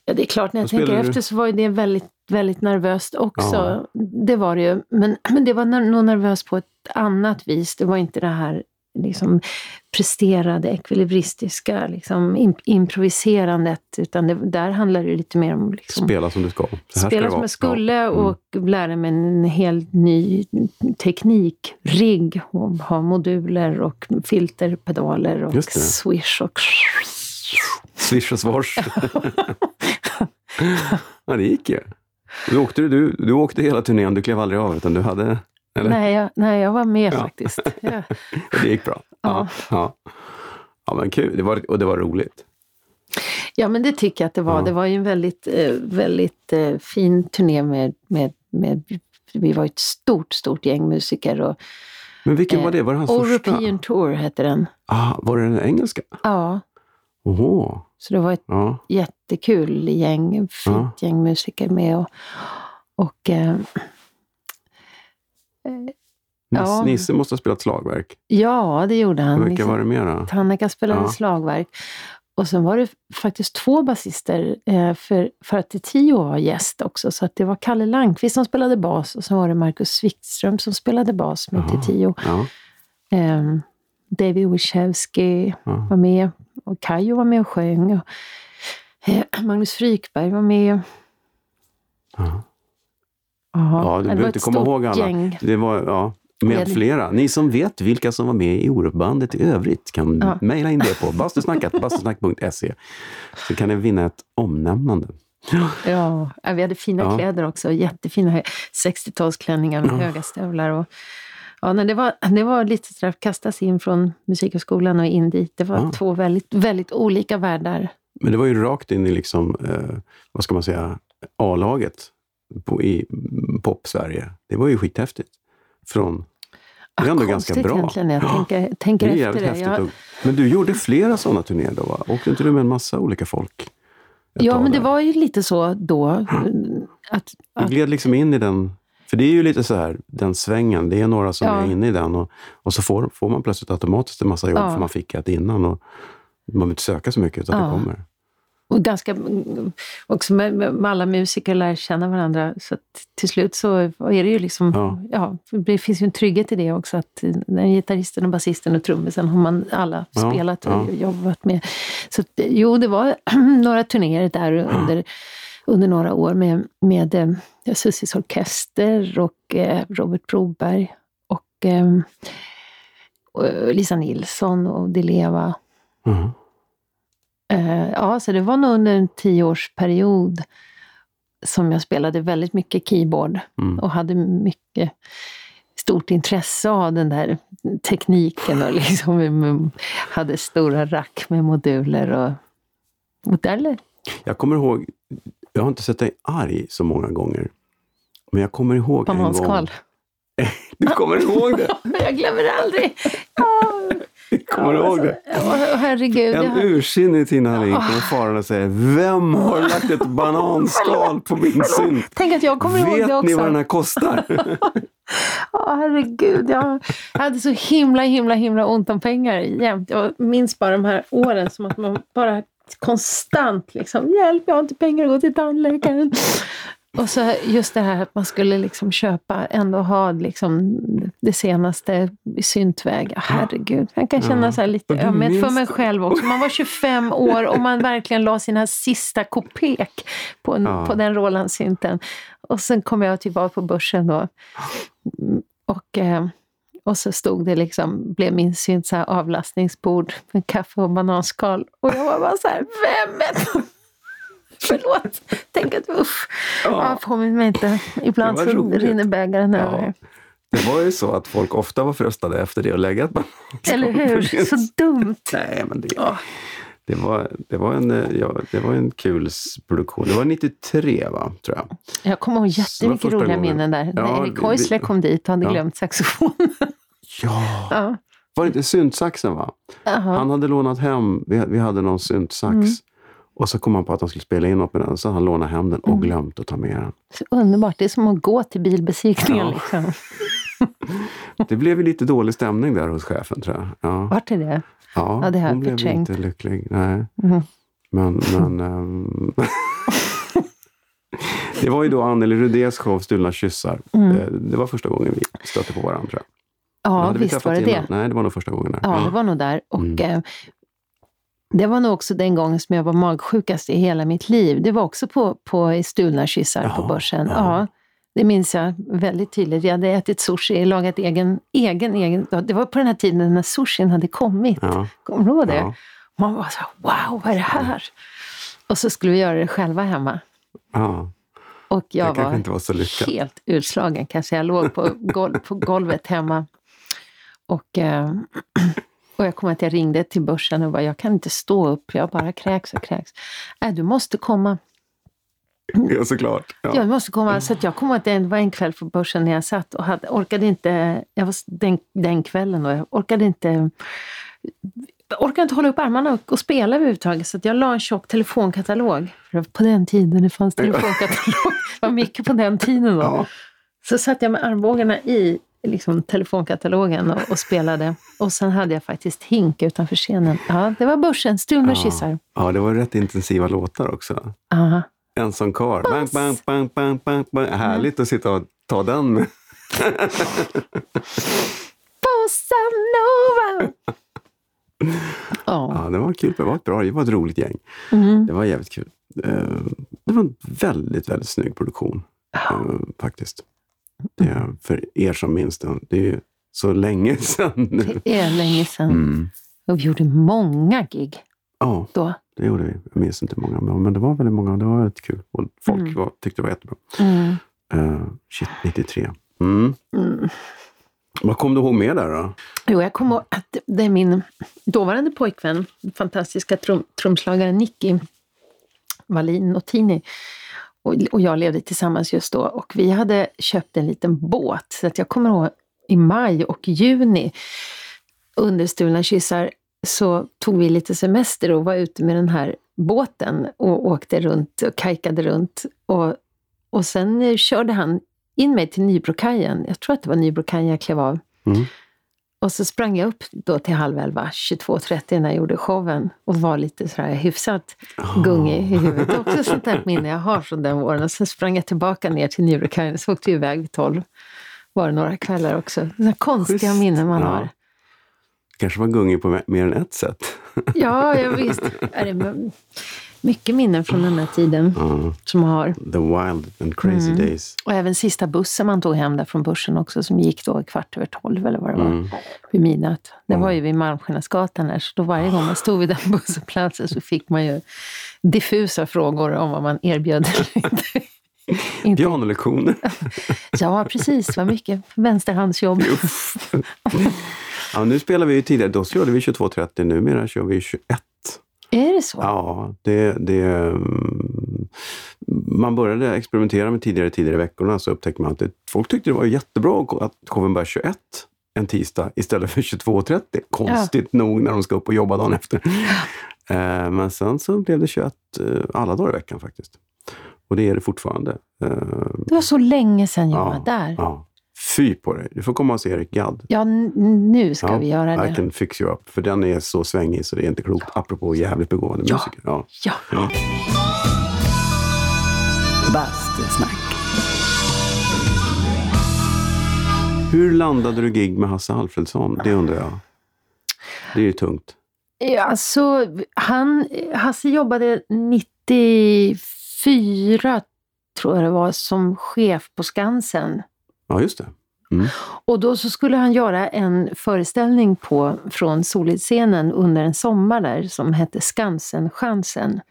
Ja, det är klart, när jag tänker du? efter så var ju det väldigt, väldigt nervöst också. Ja. Det var det ju. Men, men det var nog nervöst på ett annat vis. Det var inte det här liksom, presterade, ekvilibristiska, liksom, im- improviserandet. Utan det, där handlar det lite mer om liksom, spela som du ska. Ska spela det som jag skulle Ja. Mm. och lära mig en helt ny teknik, rigg och ha moduler och filterpedaler och swish och... Swish och swoosh. ja, det gick ju. Du åkte, du, du åkte hela turnén, du klev aldrig av utan du hade... Eller? Nej jag, nej, jag var med Ja. faktiskt. Ja. Och det gick bra. Ja. Ja. ja, men kul. Det var, och det var roligt. Ja, men det tycker jag att det var. Ja. Det var ju en väldigt, eh, väldigt eh, fin turné med, med, med... Vi var ett stort, stort gäng musiker. Och, Men vilken var det? Var det hans första? European Tour hette den. Ah, var det den engelska? Ja, Oho. Så det var ett Ja. jättekul gäng, fint Ja. gäng musiker med. Och, och eh, Ja. Nisse, måste ha spelat slagverk. ja, det gjorde han. Vilka var det mera? Tannika spelade Ja. slagverk. Och sen var det faktiskt två basister, eh, för, för att Tio var gäst också. Så att det var Kalle Landqvist som spelade bas och sen var det Marcus Wikström som spelade bas med Jaha. Tio. Ja. Eh, David Wiszewski Ja. var med och Kajo var med och sjöng. Och, eh, Magnus Frykberg var med. Ja. Jaha, Ja, du det behöver inte komma ihåg alla. Gäng. Det var, ja, med flera. Ni som vet vilka som var med i Orupbandet i övrigt kan Ja. mejla in det på bastusnacket, bastusnack.se. Så kan ni vinna ett omnämnande. Ja, vi hade fina Ja. kläder också. Jättefina 60-talsklänningar med Ja. höga stövlar. Och, ja, nej, det, var, det var lite sådär, kastas in från Musikhögskolan och in dit. Det var Ja. två väldigt, väldigt olika världar. Men det var ju rakt in i, liksom, eh, vad ska man säga, A-laget på, i mm, pop-Sverige. Det var ju skithäftigt. Från, det är ändå ganska bra. egentligen jag Ja, tänker, Det tänker är efter det. Jag, Men du gjorde flera sådana turnéer då, va? Åkte inte du med en massa olika folk? ja, men det var ju lite så då. Att, Du att, gled liksom in i den, för det är ju lite så här, den svängen, det är några som Ja. är inne i den och, och så får, får man plötsligt automatiskt en massa jobb Ja. för man fick ett innan och man behöver inte söka så mycket utan Ja. det kommer. Och ganska, också med, med alla musiker lär känna varandra. Så att till slut så är det ju liksom, Ja. ja. det finns ju en trygghet i det också. Att den gitarristen och basisten och trummisen har man alla Ja, spelat och ja. jobbat med. Så jo, det var några turnéer där under, under några år med, med eh, Sussis Orkester och eh, Robert Broberg och eh, och Lisa Nilsson och Di Leva. Eh, ja, så det var nog under en tioårsperiod som jag spelade väldigt mycket keyboard Mm. och hade mycket stort intresse av den där tekniken och liksom hade stora rack med moduler och modeller. Jag kommer ihåg, jag har inte sett dig arg så många gånger, men jag kommer ihåg en gång. Du kommer ihåg det? Jag glömmer det aldrig. Ja, Kommer du ihåg det? ja, herregud. En jag- ursinnig Tina Hallin kommer farande och säger Vem har lagt ett bananskal på min synt? Tänk att jag kommer ihåg det Vet också. ni vad den här kostar? Ja, herregud. Jag hade så himla, himla, himla ont om pengar jämt. Jag minns bara de här åren som att man bara konstant liksom, hjälp, jag har inte pengar att gå till tandläkaren. Och så just det här att man skulle liksom köpa, ändå ha liksom det senaste i syntväg. Ja, herregud, jag kan känna så här lite du ömhet för mig själv också. Man var 25 år och man verkligen la sina sista kopek på, en, Ja. på den Roland-synten. Och sen kom jag tillbaka på börsen då. Och, eh, och så stod det liksom, blev min synt så avlastningsbord med kaffe och bananskal. Och jag var bara så här, vem är Förlåt, tänk att usch. Ja. Ja. påminn mig inte. Ibland så roligt. rinner bägaren Ja. över. Det var ju så att folk ofta var frestade efter det att lägga Eller hur? Så dumt. Nej, men det, Ja. det, var, det, var en, ja, det var en kul produktion. Det var 93, va? Tror jag. Jag kommer ihåg jättemycket roliga minnen där. Ja, När Erik Häusler kom dit och hade Ja. glömt saxofon. Ja! ja. Var det inte syntsaxen, va? Jaha. Han hade lånat hem, vi, vi hade någon syntsax. Mm. Och så kom han på att han skulle spela in något med den, så han lånade hem den och Mm. glömt att ta med den. Så underbart. Det är som att gå till bilbesiktningen. Ja. Liksom. Det blev ju lite dålig stämning där hos chefen, tror jag. Ja, Vart är det? ja, Ja, det hon blev förträngt. inte lycklig. Nej. Mhm. Men, men ehm, det var ju då Anneli Rudés show Stulna kyssar. Mm. Eh, Det var första gången vi stötte på varandra. Ja, vi visst träffats var det innan? det. Nej, det var nog första gången. Där. Ja, det var nog där. Och Mm. eh, det var nog också den gången som jag var magsjukast i hela mitt liv. Det var också på, på Stulna kyssar på börsen. ja. Ja. det minns jag väldigt tydligt. Vi hade ätit sushi, lagat egen, egen, egen. Det var på den här tiden när sushin hade kommit. Ja, Kommer du ihåg det? ja, Man var så wow, vad är det här? Och så skulle vi göra det själva hemma. ja. Och jag kanske var inte var helt utslagen kan jag låg på, gol på golvet hemma. Och, eh, och jag kommer att jag ringde till börsen och bara, jag kan inte stå upp, jag bara kräks och kräks. Äh, du måste komma. Ja, såklart. Ja. Jag måste komma. Så jag kommer att det var en kväll på börsen när jag satt och hade, orkade inte, jag var den, den kvällen då, jag orkade inte orkade inte hålla upp armarna och, och spela överhuvudtaget så jag la en tjock telefonkatalog. På den tiden det fanns telefonkatalog. det var mycket på den tiden då. Ja. Så satt jag med armbågarna i liksom, telefonkatalogen och, och spelade. Och sen hade jag faktiskt hink utanför scenen. Ja, det var Börsen, Stulna Ja. kyssar. ja, det var rätt intensiva låtar också. Aha. Ensam karl. Bang, bang, bang, bang, bang, bang. Härligt att sitta och ta den med. Bossa Nova! Ja. Ja, det var kul. Det var ett bra, det var ett roligt gäng. Mm. Det var jävligt kul. Eh, Det var en väldigt, väldigt snygg produktion. eh, Faktiskt. Det för er som minns den, det är ju så länge sedan nu. Det är länge sedan. Mm. Och vi gjorde många gig Ja, då. det gjorde vi. Jag minns inte många, men det var väldigt många. Det var väldigt kul. Och folk Mm. var, tyckte det var jättebra. Mm. Uh, shit, 93. Mm. Mm. Vad kom du ihåg med där då? Jo, jag kommer ihåg att det är min dåvarande pojkvän, fantastiska trum, trumslagaren Nicky Wallin Notini och, jag levde tillsammans just då. Och vi hade köpt en liten båt. Så att jag kommer ihåg i maj och juni under Stulna kyssar så tog vi lite semester och var ute med den här båten och åkte runt och kajkade runt. Och, och sen eh, körde han in mig till Nybrokajen. Jag tror att det var Nybrokajen jag klev av. Mm. Och så sprang jag upp då till halv elva, 22.30 när jag gjorde showen och var lite sådär hyfsat gungig i huvudet. Det är också sånt där minne jag har från den våren. Och sen sprang jag tillbaka ner till Nybrokajen, så åkte vi iväg vid tolv. Var det några kvällar också. Sådana konstiga Schysst. minnen man Ja. har. kanske var gungig på mer än ett sätt. Ja, jag visst. Mycket minnen från den här tiden Ja, som man har. the wild and crazy Mm. days. Och även sista bussen man tog hem där från börsen också, som gick då kvart över tolv eller vad det var, Mm. vid midnatt. Det var ju vid Malmskillnadsgatan där, så då varje gång man stod vid den busshållplatsen så fick man ju diffusa frågor om vad man erbjöd. Inte- Pianolektioner. ja, precis. Det var mycket vänsterhandsjobb. Ja, nu spelar vi ju tidigare. Då körde vi 22.30. Numera kör vi 21. Är det så? Ja, det, det, mm, man började experimentera med tidigare tidigare veckorna så upptäckte man att det, folk tyckte det var jättebra att showen började 21 en tisdag istället för 22.30. Konstigt nog när de ska upp och jobba dagen efter. Eh, Men sen så blev det 21 eh, alla dagar i veckan faktiskt. Och det är det fortfarande. Eh, Det var så länge sedan jag Ja, var där. Ja. Fy på dig! Du får komma och se Erik Gadd. Ja, nu ska Ja, vi göra I det. can fix you up. För den är så svängig så det är inte klokt. Apropå jävligt begåvade Ja. musiker. Ja. Ja. Ja. Bastusnack. Hur landade du gig med Hasse Alfredsson? Det undrar jag. Det är ju tungt. Ja, Alltså, han, Hasse jobbade 94, tror jag det var, som chef på Skansen. Ja, just det. Mm. Och då så skulle han göra en föreställning på, från Solidscenen under en sommar där som hette Skansen-chansen.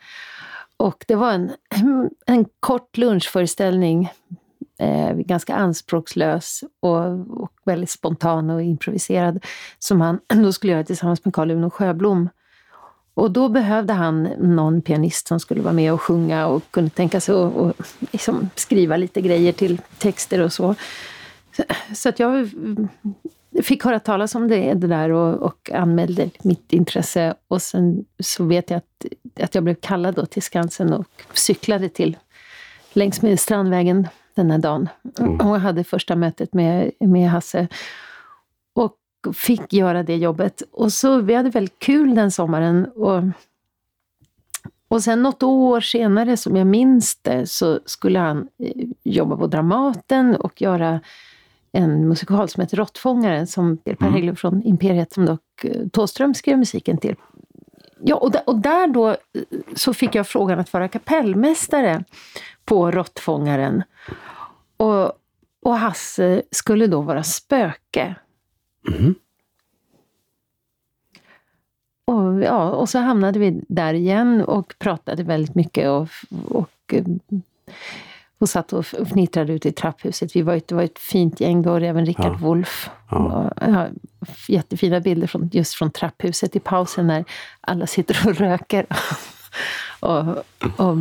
Och det var en, en kort lunchföreställning, eh, ganska anspråkslös och, och väldigt spontan och improviserad, som han då skulle göra tillsammans med Carl-Uno Sjöblom. Och då behövde han någon pianist som skulle vara med och sjunga och kunde tänka sig att och liksom skriva lite grejer till texter och så. Så, att jag fick höra talas om det, det där och, och anmälde mitt intresse. Och sen så vet jag att, att jag blev kallad då till Skansen och cyklade till längs med Strandvägen den här dagen. Mm. Och jag hade första mötet med, med Hasse. Och fick göra det jobbet. Och så vi hade väldigt kul den sommaren. Och, och sen något år senare, som jag minns det, så skulle han eh, jobba på Dramaten och göra en musikal som heter Råttfångaren som Per Mm. Hägglund från Imperiet som dock eh, Thåström skrev musiken till. Ja, och, där, och där då eh, så fick jag frågan att vara kapellmästare på Råttfångaren. Och, och Hasse skulle då vara spöke. Mhm. Och, ja, och så hamnade vi där igen och pratade väldigt mycket och, och, eh, och satt och fnittrade ute i trapphuset. Vi var det var ett fint gäng då, även Rickard Ja. Wolff. Ja. Ja, jättefina bilder från, just från trapphuset i pausen när alla sitter och röker och, och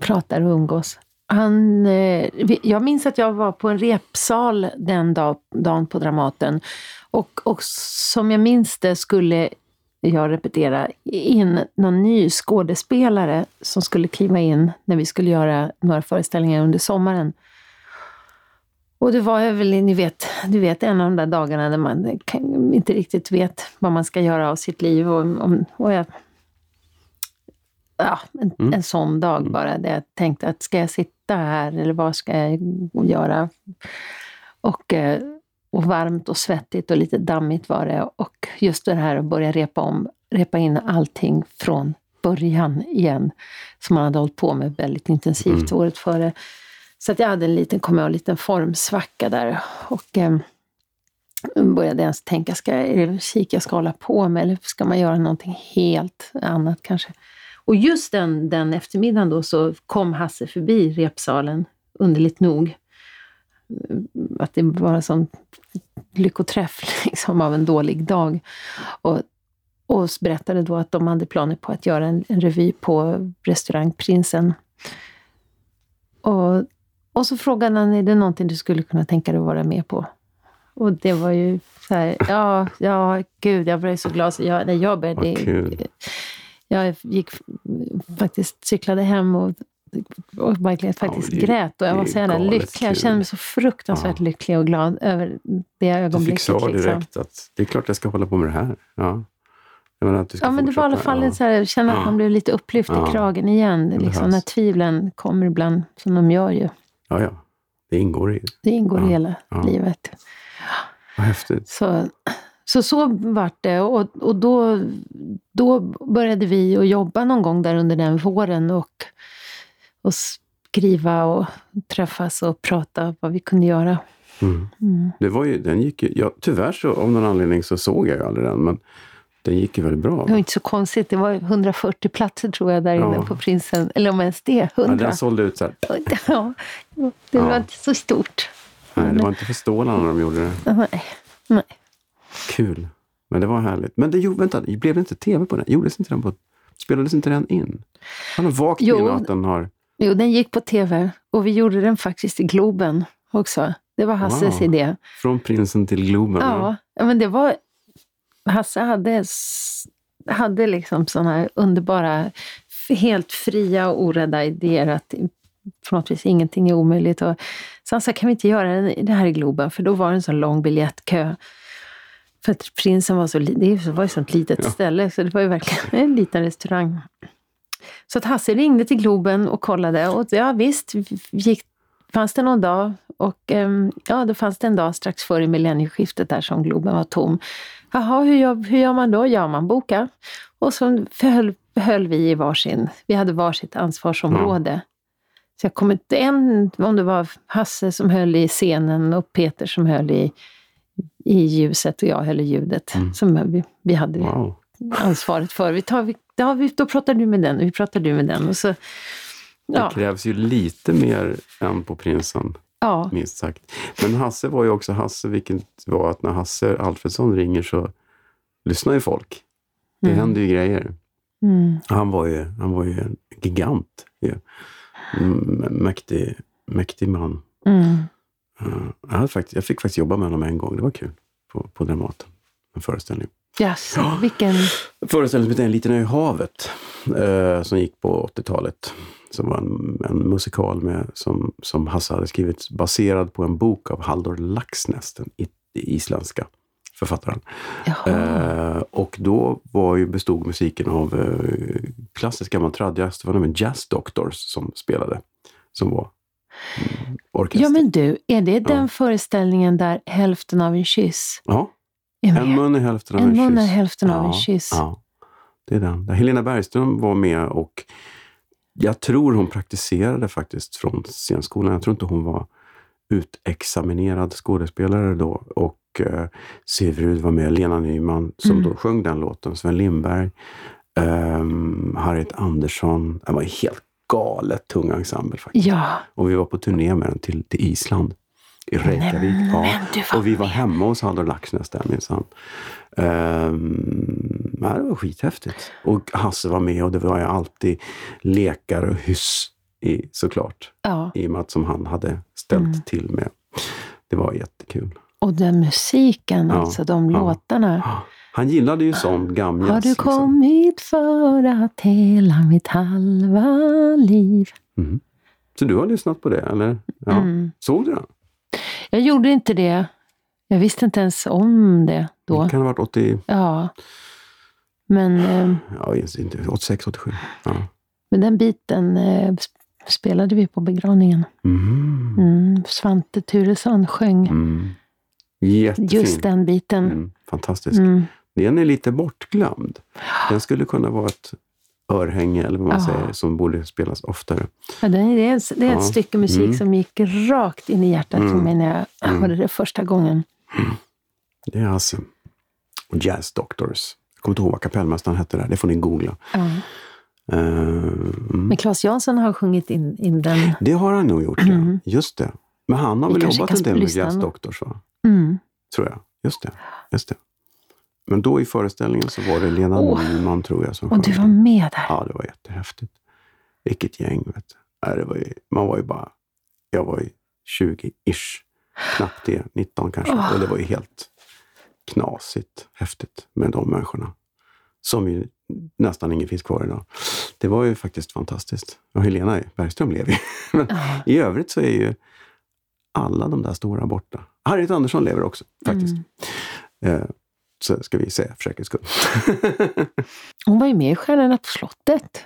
pratar och umgås. Han, eh, jag minns att jag var på en repsal den dag, dagen på Dramaten. Och, och som jag minns det skulle jag repetera in någon ny skådespelare som skulle kliva in när vi skulle göra några föreställningar under sommaren. Och det var väl, ni vet, du vet en av de där dagarna när man inte riktigt vet vad man ska göra av sitt liv. Och, och jag, ja, en, mm. en sån dag mm. bara, där jag tänkte att ska jag sitta här eller vad ska jag göra? Och, eh, och varmt och svettigt och lite dammigt var det. Och just det här att börja repa, om, repa in allting från början igen, som man hade hållit på med väldigt intensivt mm. året före. Så att jag hade en liten, kom jag, en liten formsvacka där. Och eh, började ens tänka, ska, är det musik jag ska hålla på med eller ska man göra någonting helt annat kanske? Och just den, den eftermiddagen då så kom Hasse förbi repsalen, underligt nog. Att det var en sån lyckoträff liksom, av en dålig dag. Och, och berättade då att de hade planer på att göra en, en revy på restaurang Prinsen. Och och så frågade han, är det någonting du skulle kunna tänka dig att vara med på? Och det var ju så här, ja, ja, gud, jag blev så glad. Så jag, när jag började... Jag gick faktiskt, cyklade hem och, och verkligen faktiskt ja, det, grät. Och jag var så jävla lycklig. Jag kände mig så fruktansvärt ja. lycklig och glad över det ögonblicket. Du fick svar direkt liksom. att det är klart jag ska hålla på med det här. Ja. Men ja, men det var i alla fall ja. så här, känna att man blev lite upplyft i kragen igen. Liksom, när tvivlen kommer ibland, som de gör ju. Ja, ja. Det ingår i det. ingår i hela livet. Vad häftigt. Så, så så vart det. Och, och då, då började vi att jobba någon gång där under den våren och, och skriva och träffas och prata vad vi kunde göra. Mm. Mm. Det var ju, den gick ju, ja, tyvärr så av någon anledning så såg jag ju aldrig den. Men den gick ju väldigt bra. Det var inte så konstigt. Det var 140 platser tror jag där ja. inne på Prinsen. Eller om ens det, 100. Ja, den sålde ut så. Ja, det var inte så stort. Nej, det var inte för Stålarna när de gjorde det. Nej. Nej. Kul. Men det var härligt. Men det, jo, vänta, blev det inte tv på den? Gjordes inte den på, spelades inte den in? Han har vagt minne att den har... Jo, den gick på tv. Och vi gjorde den faktiskt i Globen också. Det var Hasses wow. idé. Från Prinsen till Globen? Ja, ja. men det var Hasse hade, hade liksom sådana här underbara, helt fria och orädda idéer att på något vis ingenting är omöjligt. Och, så han sa, kan vi inte göra det här i Globen? För då var det en sån lång biljettkö. För att prinsen var så, det var ju ett sånt litet ja. ställe, så det var ju verkligen en liten restaurang. Så att Hasse ringde till Globen och kollade och ja visst, gick, fanns det någon dag och ehm, ja, då fanns det en dag strax före millennieskiftet där som Globen var tom. Jaha, hur gör, hur gör man då? Ja, man bokar. Och så höll, höll vi i varsin, vi hade varsitt ansvarsområde. Mm. Så jag kom inte en, om det var Hasse som höll i scenen och Peter som höll i, i ljuset och jag höll i ljudet. Mm. Som vi, vi hade wow. Ansvaret för. Vi tar, vi, ja, vi, då pratar du med den och vi pratar du med den. Och så, ja. Det krävs ju lite mer än på Prinsen. Ja. Minst sagt. Men Hasse var ju också Hasse, vilket var att när Hasse Alfredsson ringer så lyssnar ju folk. Det mm. händer ju grejer. Mm. Han, var ju, han var ju en gigant. Ja. Mäktig, mäktig man. Mm. Jag, hade faktiskt, jag fick faktiskt jobba med honom en gång. Det var kul. På, på Dramaten. En föreställning. Yes, ja. vilken? Föreställning som heter En liten ö i havet. Eh, som gick på 80-talet som var en, en, musikal med, som, som Hasse hade skrivit baserad på en bok av Halldor Laxnäs, den isländska författaren. Eh, och då var ju, bestod musiken av eh, klassisk gammal tradjazz. Det var nämligen Jazz Doctors som spelade, som var mm, orkester. Ja men du, är det den ja. föreställningen där hälften av en kyss Ja. En mun är hälften av en, en kyss. Mun är hälften ja, av en kyss. Ja, det är den. Helena Bergström var med och jag tror hon praktiserade faktiskt från scenskolan. Jag tror inte hon var utexaminerad skådespelare då. Och eh, Severud var med, Lena Nyman som mm. då sjöng den låten, Sven Lindberg, eh, Harriet Andersson. Det var en helt galet tung ensemble faktiskt. Ja. Och vi var på turné med den till, till Island i Reykjavik. Ja. Och vi var hemma hos Halldor Laxnäs där minsann. Um, ja, det var skithäftigt. Och Hasse var med och det var ju alltid lekar och hyss i, såklart. Ja. I och med att som han hade ställt mm. till med. Det var jättekul. Och den musiken, ja. alltså de ja. låtarna. Han gillade ju sån gamjazz. Har du liksom. kommit för att hela mitt halva liv? Mm. Så du har lyssnat på det, eller? Ja. Mm. Såg du den? Jag gjorde inte det. Jag visste inte ens om det då. Det kan ha varit 80, Ja. Men, eh, ja, inte, 86, 87. Ja. men den biten eh, sp- spelade vi på begravningen. Mm. Mm. Svante Turesson sjöng Mm. Just den biten. Mm. Fantastisk. Mm. Den är lite bortglömd. Den skulle kunna vara ett örhänge, eller vad man Ja. säger, som borde spelas oftare. Ja, det är, ett- det är ett Ja. stycke musik Mm. som gick rakt in i hjärtat Mm. för mig när jag Mm. hörde det första gången. Det är alltså och Jazz Doctors. Jag kommer inte ihåg vad kapellmästaren hette där. Det får ni googla. Ja. Mm. Men Claes Jansson har sjungit in, in den. Det har han nog gjort, ja. Mm. Just det. Men han har Vi väl jobbat en del med Jazz Doctors, va? Mm. tror jag. Just det. Just det. Men då i föreställningen så var det Lena Åh. Nyman, tror jag, som Och du var med där. Ja, det var jättehäftigt. Vilket gäng, vet du. Nej, det var ju, man var ju bara... Jag var ju 20-ish. Knappt det, 19 kanske. Åh. Och det var ju helt knasigt häftigt med de människorna. Som ju nästan ingen finns kvar idag. Det var ju faktiskt fantastiskt. Och Helena Bergström lever ju. Men Ja. i övrigt så är ju alla de där stora borta. Harriet Andersson lever också, faktiskt. Mm. Eh, så ska vi säga för säkerhets skull. Hon var ju med i Stjärnorna på slottet.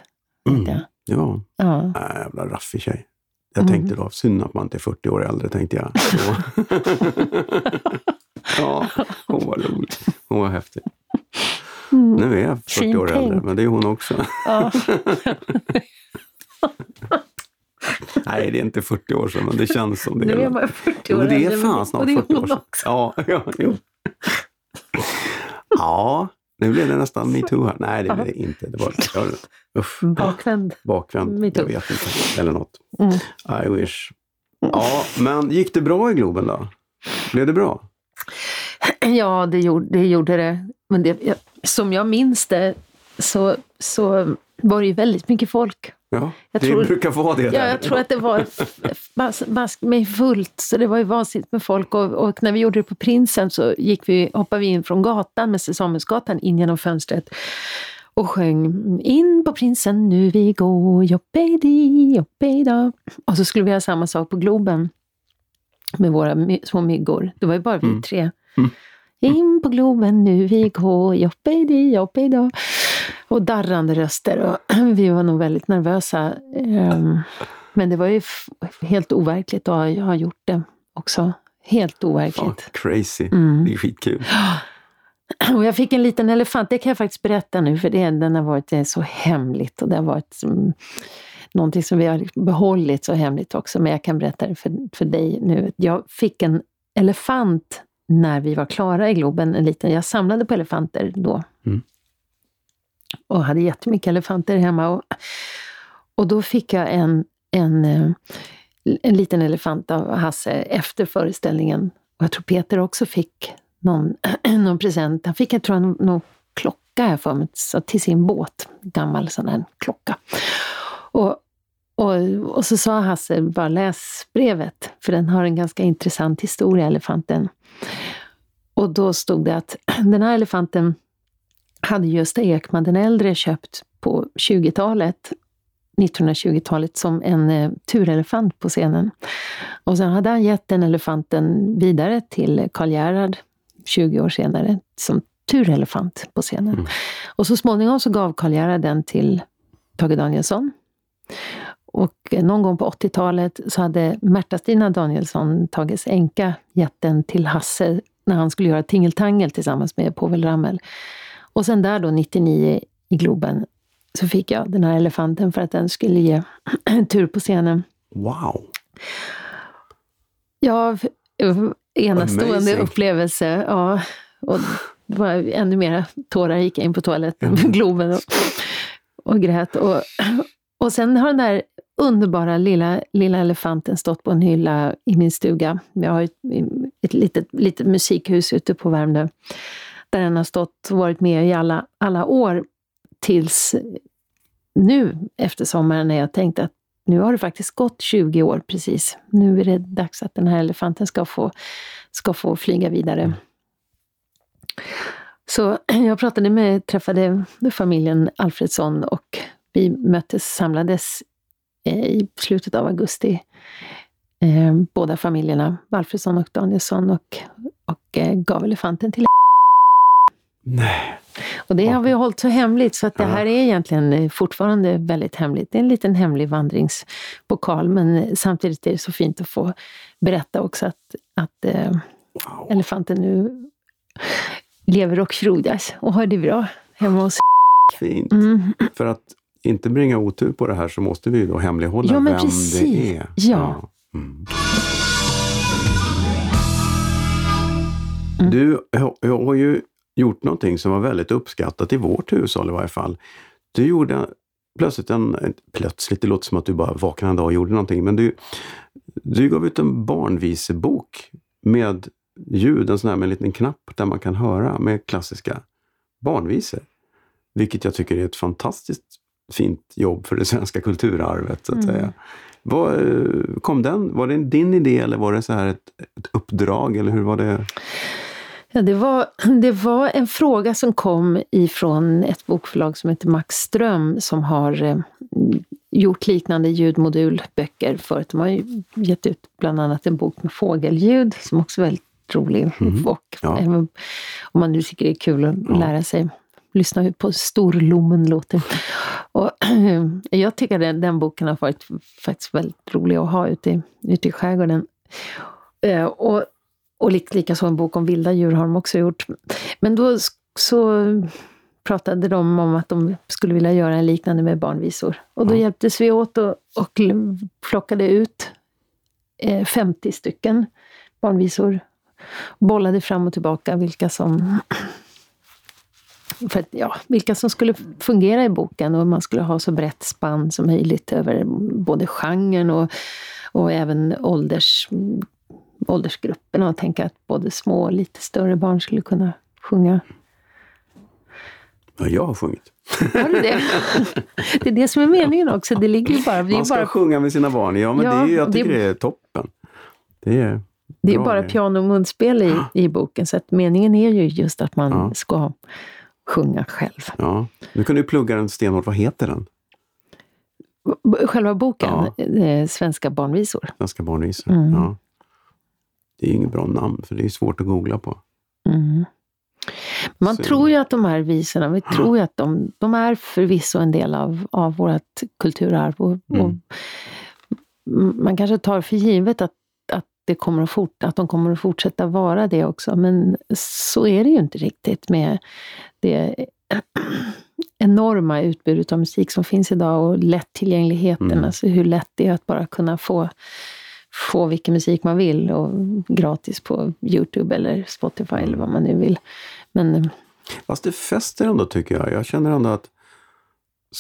Mm, hon. Ja. Äh, jävla raffig tjej. Jag Mm. tänkte då, synd att man inte är 40 år äldre, tänkte jag. Ja, hon var rolig. Hon var häftig. Mm. Nu är jag 40 Fin år äldre, men det är hon också. Ja. Nej, det är inte 40 år sedan, men det känns som det. Nu är man 40 Jo, år men det är äldre, fan snart och det är 40 år sedan. Ja, ja, jo. Ja, nu blev det nästan metoo här. Nej, det blev det inte. Det var uff, Bakvänd. bakvänd. metoo. Jag vet inte. Eller något. Mm. I wish. Ja, men gick det bra i Globen då? Blev det bra? Ja, det gjorde det. Gjorde det. Men det, jag, som jag minns det så, så var det ju väldigt mycket folk. Ja, Jag det tror- brukar vara det. Ja, där. jag tror att det var f- f- bas, bas med fullt, så det var ju vansinnigt med folk. Och, och när vi gjorde det på Prinsen så gick vi, hoppade vi in från gatan, med Samuelsgatan, in genom fönstret och sjöng In på Prinsen nu vi går, jobbedi, jobbeda. Och så skulle vi ha samma sak på Globen med våra my- små myggor. Det var ju bara vi Mm. tre. Mm. In på Globen nu vi går, jobbedi, jobbeda. Och darrande röster. Och vi var nog väldigt nervösa. Ehm, Men det var ju helt overkligt att ha- gjort det också. Helt overkligt. crazy. Mm. Det är skitkul. Och jag fick en liten elefant, det kan jag faktiskt berätta nu, för det, den har varit är så hemligt. Och det har varit som, någonting som vi har behållit så hemligt också, men jag kan berätta det för, för dig nu. Jag fick en elefant när vi var klara i Globen, en liten, jag samlade på elefanter då. Mm. Och hade jättemycket elefanter hemma. Och, och då fick jag en, en, eh, en liten elefant av Hasse efter föreställningen. Och jag tror Peter också fick någon, någon present. Han fick, jag tror, någon, någon klocka här för mig, så till sin båt. Gammal sån här klocka. Och, och, och så sa Hasse, bara läs brevet, för den har en ganska intressant historia, elefanten. Och då stod det att den här elefanten hade Gösta Ekman den äldre köpt på 20-talet, 1920-talet, som en eh, turelefant på scenen. Och sen hade han gett den elefanten vidare till Karl Gerhard 20 år senare som turelefant på scenen. Mm. Och så småningom så gav Karl Gerhard den till Tage Danielsson. Och eh, någon gång på 80-talet så hade Märta-Stina Danielsson, Tages änka, gett den till Hasse när han skulle göra Tingeltangel tillsammans med Povel Ramel. Och sen där då, 99 i Globen, så fick jag den här elefanten för att den skulle ge tur på scenen. Wow! Ja, enastående Amazing. upplevelse. Ja, och det var ännu mera tårar gick jag in på toaletten med Globen och, och grät. Och, och sen har den där underbara lilla, lilla elefanten stått på en hylla i min stuga. Jag har ett, ett litet, litet musikhus ute på Värmdö. Där den har stått och varit med i alla, alla år tills nu efter sommaren när jag tänkte att nu har det faktiskt gått 20 år precis. Nu är det dags att den här elefanten ska få, ska få flyga vidare. Så jag pratade med, träffade familjen Alfredsson och vi möttes, samlades eh, i slutet av augusti. Eh, båda familjerna, Alfredsson och Danielsson, och, och eh, gav elefanten till Nej. Och det har vi hållit så hemligt, så att det här är egentligen fortfarande väldigt hemligt. Det är en liten hemlig vandringspokal, men samtidigt är det så fint att få berätta också att, att eh, Wow. elefanten nu lever och frodas och har det bra hemma hos Fint. mm. För att inte bringa otur på det här så måste vi ju då hemlighålla Ja, vem precis. det är. Ja. Mm. Mm. Du har ju gjort någonting som var väldigt uppskattat i vårt hushåll i varje fall. Du gjorde plötsligt en, plötsligt, det låter som att du bara vaknade en dag och gjorde någonting, men du, du gav ut en barnvisebok med ljud, en sån här med en liten knapp där man kan höra med klassiska barnvisor. Vilket jag tycker är ett fantastiskt fint jobb för det svenska kulturarvet. Så att Mm. säga. Vad, eh, kom den, var det din idé eller var det så här ett, ett uppdrag? Eller hur var det? Ja, det, var, det var en fråga som kom ifrån ett bokförlag som heter Max Ström som har eh, gjort liknande ljudmodulböcker förut. De har ju gett ut bland annat en bok med fågelljud som också är väldigt rolig. Mhm. Och Ja. även om man nu tycker det är kul att Ja. lära sig lyssna på storlommen låter. Och, jag tycker den, den boken har varit faktiskt väldigt rolig att ha ute i, ute i skärgården. Eh, och och lik- likaså en bok om vilda djur har de också gjort. Men då så pratade de om att de skulle vilja göra en liknande med barnvisor. Och då Ja. hjälptes vi åt och, och plockade ut eh, 50 stycken barnvisor. Bollade fram och tillbaka vilka som för att, ja, vilka som skulle fungera i boken och man skulle ha så brett spann som möjligt över både genren och, och även ålders, åldersgrupperna och tänka att både små och lite större barn skulle kunna sjunga. Ja, jag har sjungit. Har du det? Det är det som är meningen också. Det ligger ju bara... Det Man ska bara, sjunga med sina barn. Ja, men Ja, det är, jag det- tycker det är toppen. Det är, det är bara det. piano och munspel i, i boken, så att meningen är ju just att man Ja. ska sjunga själv. Ja. Nu kan du plugga den stenhårt. Vad heter den? Själva boken, Ja. eh, Svenska barnvisor. Svenska barnvisor. Mm. Ja. Det är inget bra namn, för det är svårt att googla på. Mm. Man Så- tror ju att de här visorna, vi tror ju att de, de är förvisso en del av, av vårt kulturarv. Och, Mm. och man kanske tar för givet att, att, det kommer att fort, att de kommer att fortsätta vara det också, men så är det ju inte riktigt med det enorma utbudet av musik som finns idag och lättillgängligheten, Mm. alltså hur lätt det är att bara kunna få få vilken musik man vill och gratis på Youtube eller Spotify eller vad man nu vill. Men eh, Fast det fäster ändå tycker jag. Jag känner ändå att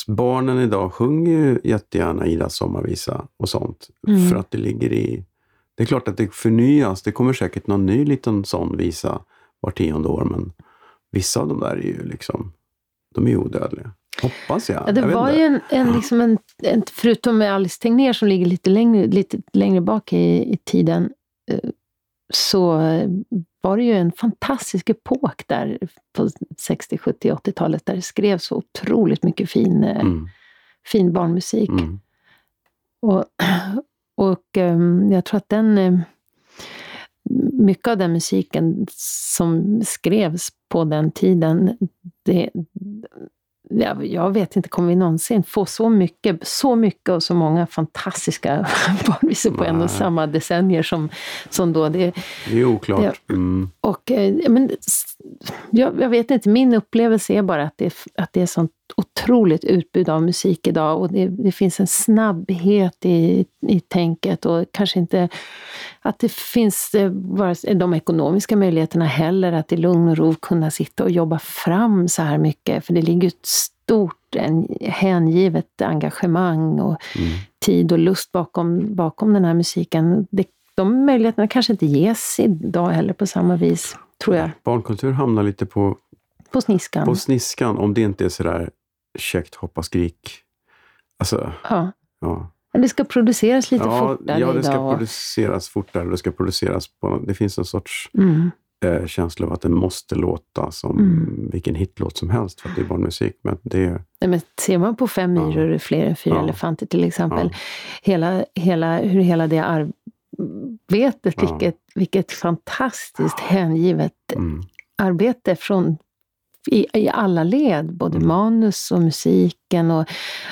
barnen idag sjunger ju jättegärna Idas sommarvisa och sånt. Mm. För att det ligger i... Det är klart att det förnyas. Det kommer säkert någon ny liten sån visa var tionde år. Men vissa av de där är ju liksom... De är ju odödliga. Hoppas jag. ja, det jag var ju en, en, liksom en, en, förutom med Alice Tegnér som ligger lite längre, lite längre bak i, i tiden, eh, så var det ju en fantastisk epok där på 60, 70, 80-talet där det skrevs så otroligt mycket fin, eh, Mm, fin barnmusik. mm. Och, och ehm, jag tror att den... eh, mycket av den musiken som skrevs på den tiden, det, jag, jag vet inte, kommer vi någonsin få så mycket, så mycket och så många fantastiska barnvisor på en och samma decennier som, som då? Det, Det är oklart. Mm. och, eh, men, jag, jag vet inte, min upplevelse är bara att det, är- att det är sånt otroligt utbud av musik idag och det, det finns en snabbhet i, i tänket och kanske inte att det finns eh, de ekonomiska möjligheterna heller att i lugn och ro kunna sitta och jobba fram så här mycket. För det ligger ett stort, en hängivet engagemang och Mm. tid och lust bakom, bakom den här musiken. Det, de möjligheterna kanske inte ges idag heller på samma vis, tror jag, Barnkultur hamnar lite på, på sniskan. på sniskan om det inte är sådär käckt hoppa skrik. Alltså, Ja. ja. Det ska produceras lite ja, fortare ja, det ska idag. och- produceras fortare. Det ska produceras på... Det finns en sorts Mm. eh, känsla av att det måste låta som Mm. vilken hitlåt som helst för att det är barnmusik. Men det, Nej, men ser man på Fem Ja. myror är fler än fyra Ja. elefanter till exempel. Ja. Hela, hela, hur hela det arbetet, Ja. vilket, vilket fantastiskt hängivet mm, arbete från i, i alla led, både Mm. manus och musiken och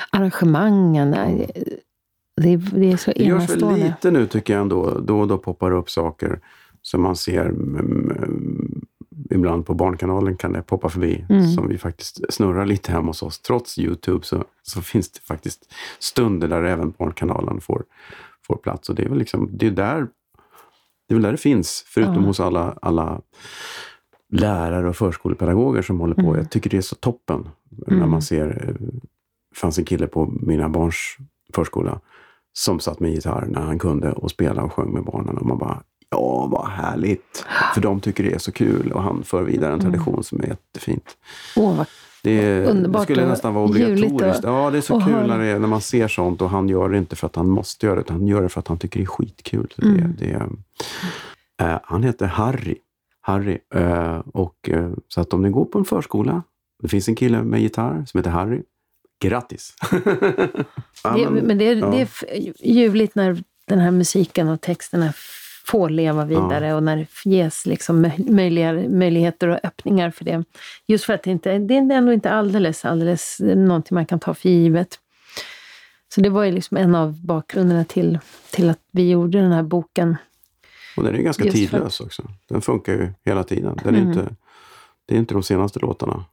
arrangemangen. Det, det är så det görs väl enastående. lite nu tycker jag ändå. Då och då poppar det upp saker som man ser mm, mm, ibland på Barnkanalen kan det poppa förbi. Mm. Som vi faktiskt snurrar lite hemma hos oss. Trots Youtube så, så finns det faktiskt stunder där även Barnkanalen får, får plats. Och det är väl liksom, det är där det är väl där det finns, förutom Ja. hos alla, alla lärare och förskolepedagoger som håller på. Mm. Jag tycker det är så toppen när Mm. man ser, eh, det fanns en kille på mina barns förskola som satt med gitarr när han kunde och spelade och sjöng med barnen och man bara Ja, vad härligt! För de tycker det är så kul och han för vidare en Mm. tradition som är jättefint. Åh, vad Det, det Underbart skulle och nästan vara obligatoriskt. och- Ja, det är så kul höra. när, det är, när man ser sånt och han gör det inte för att han måste göra det, utan han gör det för att han tycker det är skitkul. Mm. det, det, eh, han heter Harry. Harry. Eh, och, eh, så att om ni går på en förskola, det finns en kille med gitarr som heter Harry. Grattis! ja, det, men det, är- ja. det är ljuvligt när den här musiken och texterna får leva vidare och när det ges liksom möj- möjliga, möjligheter och öppningar för det. Just för att det, inte, det är ändå inte alldeles, alldeles någonting man kan ta för givet. Så det var ju liksom en av bakgrunderna till, till att vi gjorde den här boken. Och den är ganska Just för- tidlös också. Den funkar ju hela tiden. Den är Mm. inte, det är inte de senaste låtarna,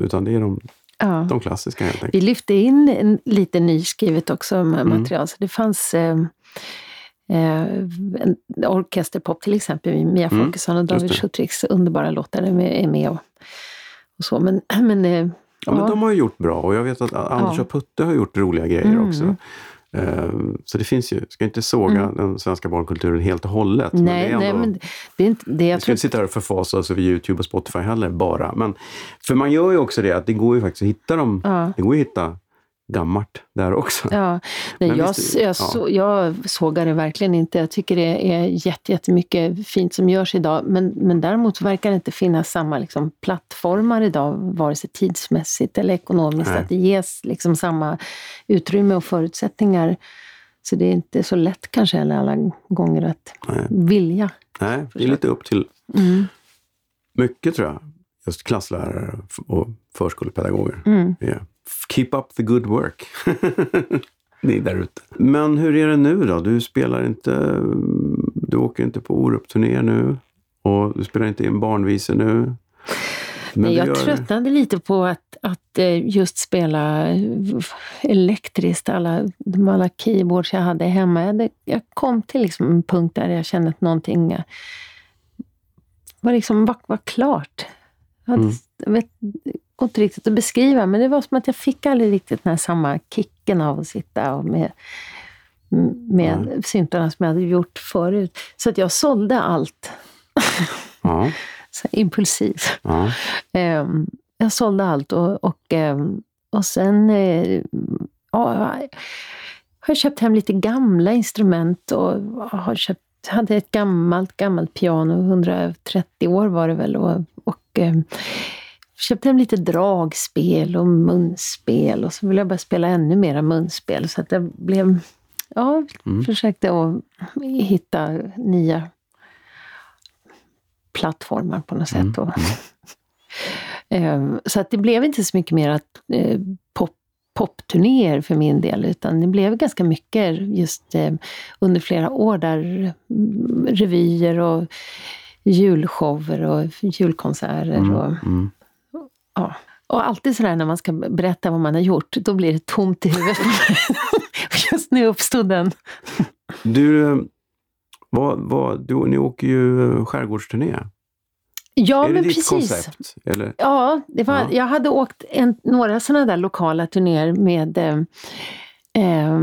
utan det är de, Ja. de klassiska helt enkelt. Vi lyfte in lite nyskrivet också Mm. material. Så det fanns eh, eh, orkesterpop till exempel. Mia Mm, Folkesson och David det. Schuttricks underbara låtar är med. Och, och så. Men, men, eh, Ja, men ja. de har ju gjort bra och jag vet att Anders Ja. och Putte har gjort roliga grejer Mm. också. Eh, Så det finns ju, ska inte såga Mm. den svenska barnkulturen helt och hållet. men det nej, är ändå, nej, men det är inte det. vi Jag ska tror, inte sitta här och förfasa oss över Youtube och Spotify heller bara. Men, för man gör ju också det att det går ju faktiskt att hitta dem. ja, Det går ju att hitta gammalt där också. ja. Nej, jag, visst, jag, ja. så, jag sågar det verkligen inte. Jag tycker det är jätte, jättemycket fint som görs idag. Men, men däremot verkar det inte finnas samma liksom, plattformar idag, vare sig tidsmässigt eller ekonomiskt. Nej. Att det ges liksom, samma utrymme och förutsättningar. Så det är inte så lätt kanske heller alla gånger att Nej. vilja. Nej, det är lite upp till Mm. mycket tror jag. Just klasslärare och förskolepedagoger. Mm. Yeah. Keep up the good work. Ni där ute. Men hur är det nu då? Du spelar inte, du åker inte på Orup-turné nu och du spelar inte in barnvisor nu. Men jag gör- tröttnade lite på att, att eh, just spela elektriskt, alla, alla keyboards jag hade hemma. Jag, kom till liksom en punkt där jag kände att någonting eh, var, liksom, var, var klart. Jag, hade, Mm. vet går inte riktigt att beskriva, men det var som att jag fick aldrig riktigt den här samma kicken av att sitta och med, med syntarna som jag hade gjort förut. Så att jag sålde allt. Ja, Så impulsivt. ja. Ehm, jag sålde allt och, och, ehm, och sen eh, ja, har jag köpt hem lite gamla instrument och har köpt, hade ett gammalt, gammalt piano, 130 år var det väl. Och, och ehm, köpte hem lite dragspel och munspel och så ville jag börja spela ännu mera munspel. Så att det blev, ja, Mm. försökte att hitta nya plattformar på något Mm, sätt. Och, Ehm, så att det blev inte så mycket mer att, eh, pop, popturnéer för min del, utan det blev ganska mycket just eh, under flera år där mm, revyer och julshower och julkonserter. Mm, Och, mm. Ja. och alltid sådär när man ska berätta vad man har gjort, då blir det tomt i huvudet. Just nu uppstod den. Du, vad, vad, du, ni åker ju skärgårdsturné. Ja, är det men ditt precis. koncept? Eller? Ja, det var, Ja. jag hade åkt en, några sådana där lokala turnéer med eh, eh,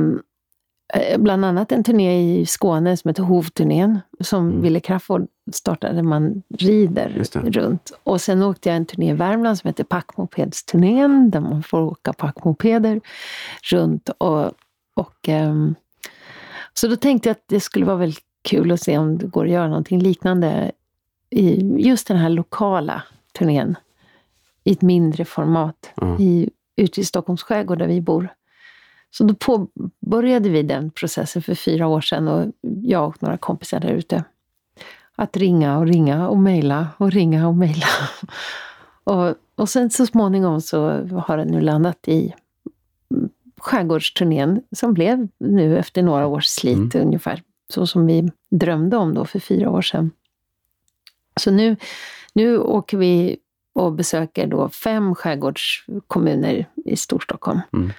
bland annat en turné i Skåne som heter Hovturnén, som Mm. Wille Crafoord startade, man rider runt. Och sen åkte jag en turné i Värmland som heter Packmopedsturnén, där man får åka packmopeder runt. Och, och, ehm, så då tänkte jag att det skulle vara väldigt kul att se om det går att göra någonting liknande i just den här lokala turnén i ett mindre format Ja. i, ute i Stockholms skärgård där vi bor. Så då påbörjade vi den processen för fyra år sedan och jag och några kompisar där ute. Att ringa och ringa och mejla och ringa och mejla. Och, och sen så småningom så har den nu landat i skärgårdsturnén som blev nu efter några års slit ungefär så som vi drömde om då för fyra år sedan. Så nu, nu åker vi och besöker då fem skärgårdskommuner i Storstockholm. Mm.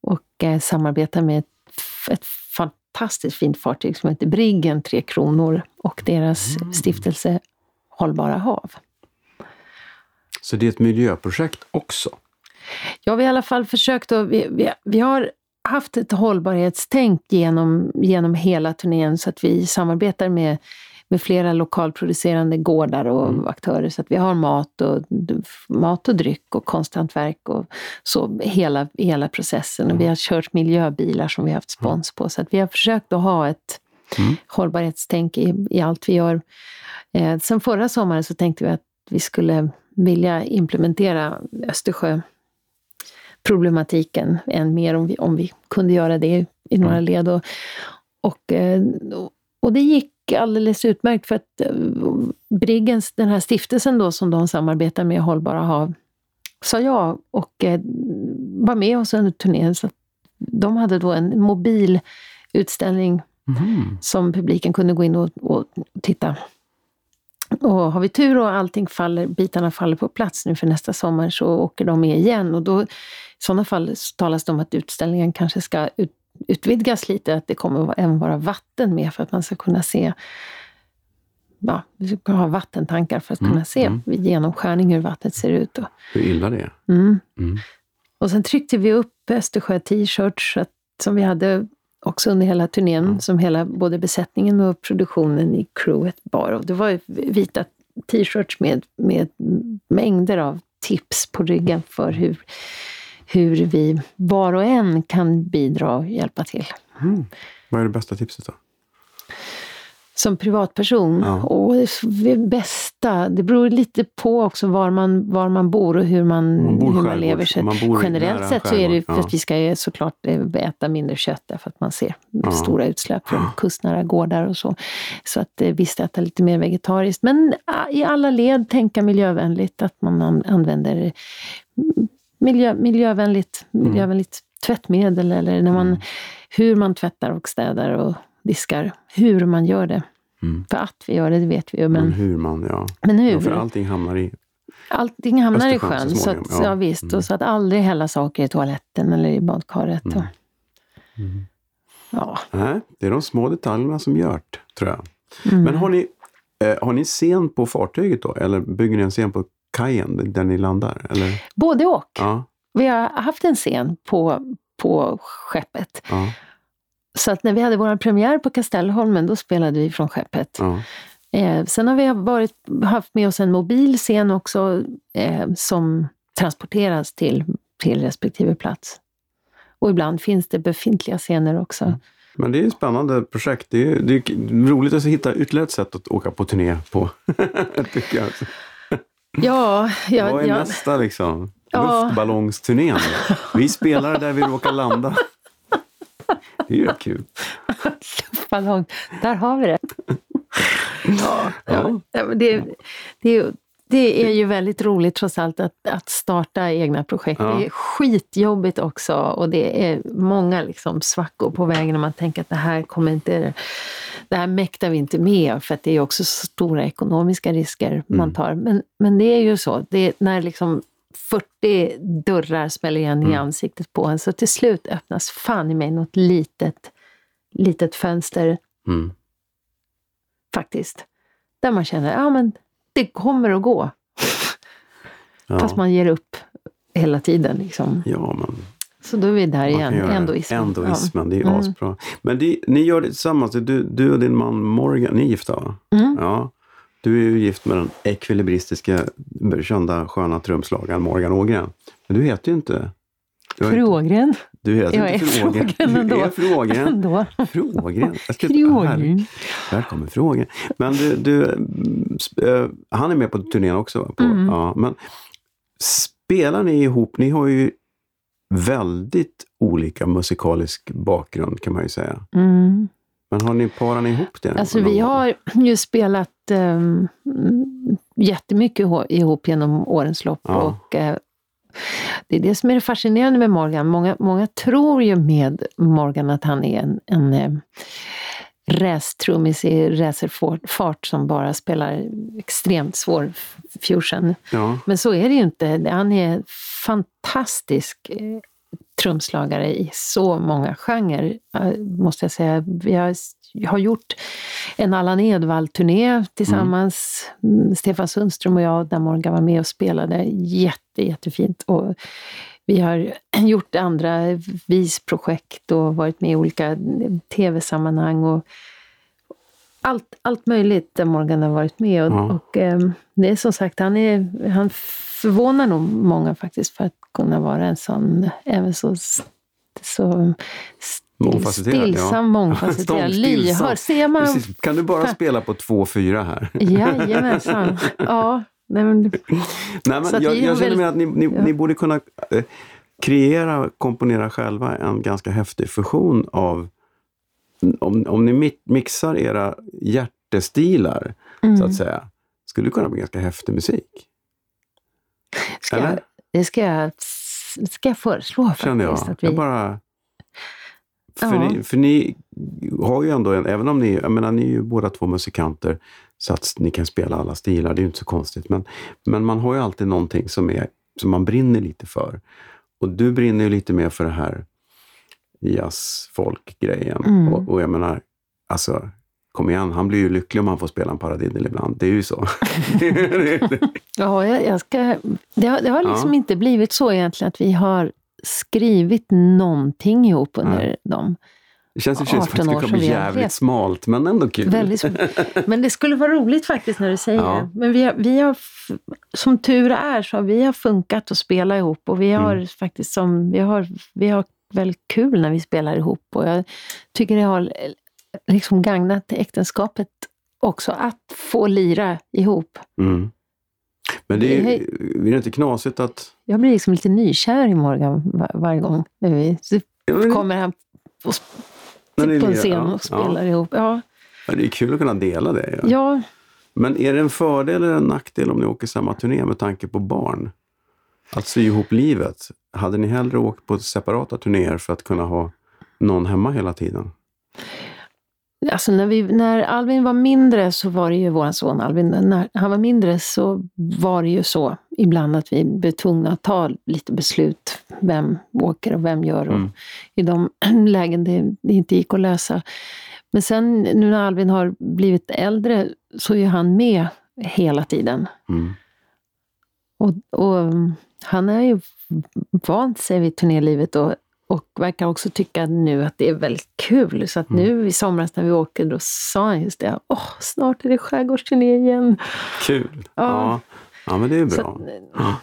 Och eh, samarbetar med ett, ett fantastiskt fint fartyg som heter Briggen Tre Kronor och deras stiftelse Hållbara hav. Så det är ett miljöprojekt också? Ja, vi har i alla fall försökt att, vi, vi, vi har haft ett hållbarhetstänk genom, genom hela turnén så att vi samarbetar med, med flera lokalproducerande gårdar och aktörer så att vi har mat och, mat och dryck och konsthantverk och så hela, hela processen. Och vi har kört miljöbilar som vi har haft spons på så att vi har försökt att ha ett Mm. hållbarhetstänk i, i allt vi gör. Eh, sen förra sommaren så tänkte vi att vi skulle vilja implementera Östersjö problematiken än mer om vi, om vi kunde göra det i några led. Och, och, eh, och det gick alldeles utmärkt för att eh, Briggens, den här stiftelsen då som de samarbetar med, Hållbara hav, sa ja och eh, var med oss under turnén. Så de hade då en mobil utställning Mhm. som publiken kunde gå in och, och titta. Och har vi tur och allting faller, bitarna faller på plats nu för nästa sommar så åker de med igen. Och då, I sådana fall så talas det om att utställningen kanske ska ut, utvidgas lite, att det kommer även vara vatten med för att man ska kunna se Ja, vi ska ha vattentankar för att kunna se vid genomskärning hur vattnet ser ut. Och, Hur illa det är? Mm. Mm. Och sen tryckte vi upp Östersjö-t-shirts som vi hade också under hela turnén, som hela både besättningen och produktionen i crewet bar. Och det var vita t-shirts med, med mängder av tips på ryggen för hur, hur vi var och en kan bidra och hjälpa till. Mm. Vad är det bästa tipset då? Som privatperson, Ja. och det bästa, det beror lite på också var man, var man bor och hur man, Man hur man lever. Så man generellt sett så är det för skärgård, att vi ska såklart eh, äta mindre kött därför att man ser Ja. stora utsläpp från kustnära gårdar och så. Så att eh, visst äta lite mer vegetariskt. Men ah, i alla led tänka miljövänligt, att man an- använder miljö, miljövänligt, Mm. miljövänligt tvättmedel eller när man, hur man tvättar och städar och diskar. Hur man gör det. Mm. För att vi gör det, det vet vi ju. Men Men, hur man, ja. men hur? ja. För allting hamnar i... Allting hamnar i Östersjön så sjön. Så småningom, att, ja. ja. visst, Mm. och så att aldrig hälla saker i toaletten eller i badkaret. Mm. Och, Mm. ja. Nej, det är de små detaljerna som gör det, tror jag. Mm. Men har ni, eh, har ni scen på fartyget då? Eller bygger ni en scen på kajen där ni landar? Eller? Både och. Ja, Vi har haft en scen på, på skeppet. ja, Så att när vi hade vår premiär på Kastellholmen, då spelade vi från skeppet. ja. Eh, sen har vi varit, haft med oss en mobil scen också eh, som transporteras till, till respektive plats. Och ibland finns det befintliga scener också. Mm. Men det är ett spännande projekt. Det är, det är roligt att hitta ytterligare ett sätt att åka på turné på. tycker jag. Ja, ja, Vad är ja. nästa liksom? Ja. Luftballongsturnén. Vi spelar där vi råkar landa. Det är ju rätt kul. Ballong. Där har vi det. Ja, ja. ja det, det, är, det är ju väldigt roligt trots allt att, att starta egna projekt. Ja. Det är skitjobbigt också och det är många liksom svackor på vägen när man tänker att det här kommer inte det här mäktar vi inte med för att det är också så stora ekonomiska risker man Mm. tar. Men, men det är ju så, det är när liksom 40 dörrar smäller igen i Mm. ansiktet på en så till slut öppnas fan i mig något litet, litet fönster Mm. faktiskt. Där man känner, ja men det kommer att gå. Ja. Fast man ger upp hela tiden. Liksom. ja, men Så då är vi där igen, endoismen. Endoismen, det är ju Mm. asbra. Men det, ni gör det tillsammans, du, du och din man Morgan, ni är gifta va? Ja. Mm. Ja. Du är ju gift med den ekvilibristiska, kända sköna trumslagaren Morgan Ågren. Men du heter ju inte... Fru Ågren. Du heter Jag inte är fru Ågren. Fru Ågren Du ändå. är fru Ågren. Ändå. Fru Ågren. Fru. Ågren. Välkommen fråga. Men du, du äh, han är med på turnén också? På, Mm. ja, men spelar ni ihop? Ni har ju väldigt olika musikalisk bakgrund kan man ju säga. Mm. Men har ni parat ni ihop det? Alltså vi har ju spelat um, jättemycket ho- ihop genom årens lopp. Ja. Och, eh, det är det som är det fascinerande med Morgan. Många, många tror ju med Morgan att han är en, en eh, racetrummis i racerfart som bara spelar extremt svår fusion. Ja, Men så är det ju inte. Han är fantastisk eh, trumslagare i så många genrer, måste jag säga. Vi har, jag har gjort en Allan Edwall-turné tillsammans, mm. Stefan Sundström och jag, där Morgan var med och spelade. Jätte, jättefint. Och vi har gjort andra visprojekt och varit med i olika eh, tv-sammanhang. Och allt, allt möjligt där Morgan har varit med. Och, Ja. och ehm, det är som sagt, han, är, han förvånar nog många faktiskt för att kunna vara en sån, även så, så Mångfacetterad, stillsam, ja. mångfacetterad, lyhörd. Ser man... Precis. Kan du bara spela på 2-4 här? Jajamensan. Ja, nej, men, Nej, men jag, jag känner väl- mig att ni, ni, ja. ni borde kunna eh, kreera, komponera själva en ganska häftig fusion av... Om, om ni mi- mixar era hjärtestilar, Mm. så att säga, skulle det kunna bli ganska häftig musik. ska jag, Eller? det ska jag, ska jag föreslå faktiskt. Känner jag. Att vi, jag bara... För, Ja. ni, för ni har ju ändå, en, även om ni, jag menar ni är ju båda två musikanter, så att ni kan spela alla stilar, det är ju inte så konstigt. Men, men man har ju alltid någonting som, är, som man brinner lite för. Och du brinner ju lite mer för det här jazz-folk-grejen. Mm. Och, och jag menar, alltså, kom igen, han blir ju lycklig om han får spela en paradiddle ibland. Det är ju så. Ja, jag, jag ska, det, har, det har liksom Ja. inte blivit så egentligen att vi har skrivit någonting ihop under dem. det känns i och för sig som att 18 det som bli jävligt vet. smalt, men ändå kul. Väldigt, sm- men det skulle vara roligt faktiskt när du säger Ja. det. Men vi har, vi har, som tur är, så har vi har funkat att spela ihop och vi har Mm. faktiskt som, vi har, vi har väldigt kul när vi spelar ihop och jag tycker det har liksom gagnat äktenskapet också, att få lira ihop. Mm. Men det är, Det är det inte knasigt att... Jag blir liksom lite nykär i Morgan var, varje gång när vi så kommer han ni på en scen ja, och spelar ihop. Ja, Ja, det är kul att kunna dela det. Ja. ja, Men är det en fördel eller en nackdel om ni åker samma turné med tanke på barn? Att sy ihop livet. Hade ni hellre åkt på separata turnéer för att kunna ha någon hemma hela tiden? Alltså när, vi, när Alvin var mindre så var det ju vår son Alvin, när han var mindre så var det ju så ibland att vi blev tvungna att ta lite beslut. Vem åker och vem gör. Och Mm. I de lägen det, det inte gick att lösa. Men sen nu när Alvin har blivit äldre så är han med hela tiden. Mm. Och, och han har ju vant sig vid turnélivet och, och verkar också tycka nu att det är väldigt kul. Så att Mm. nu i somras när vi åker, då sa han just det. Åh, snart är det skärgårdsturné igen. Kul! Ja. Ja. ja, men det är Så bra. att, Ja.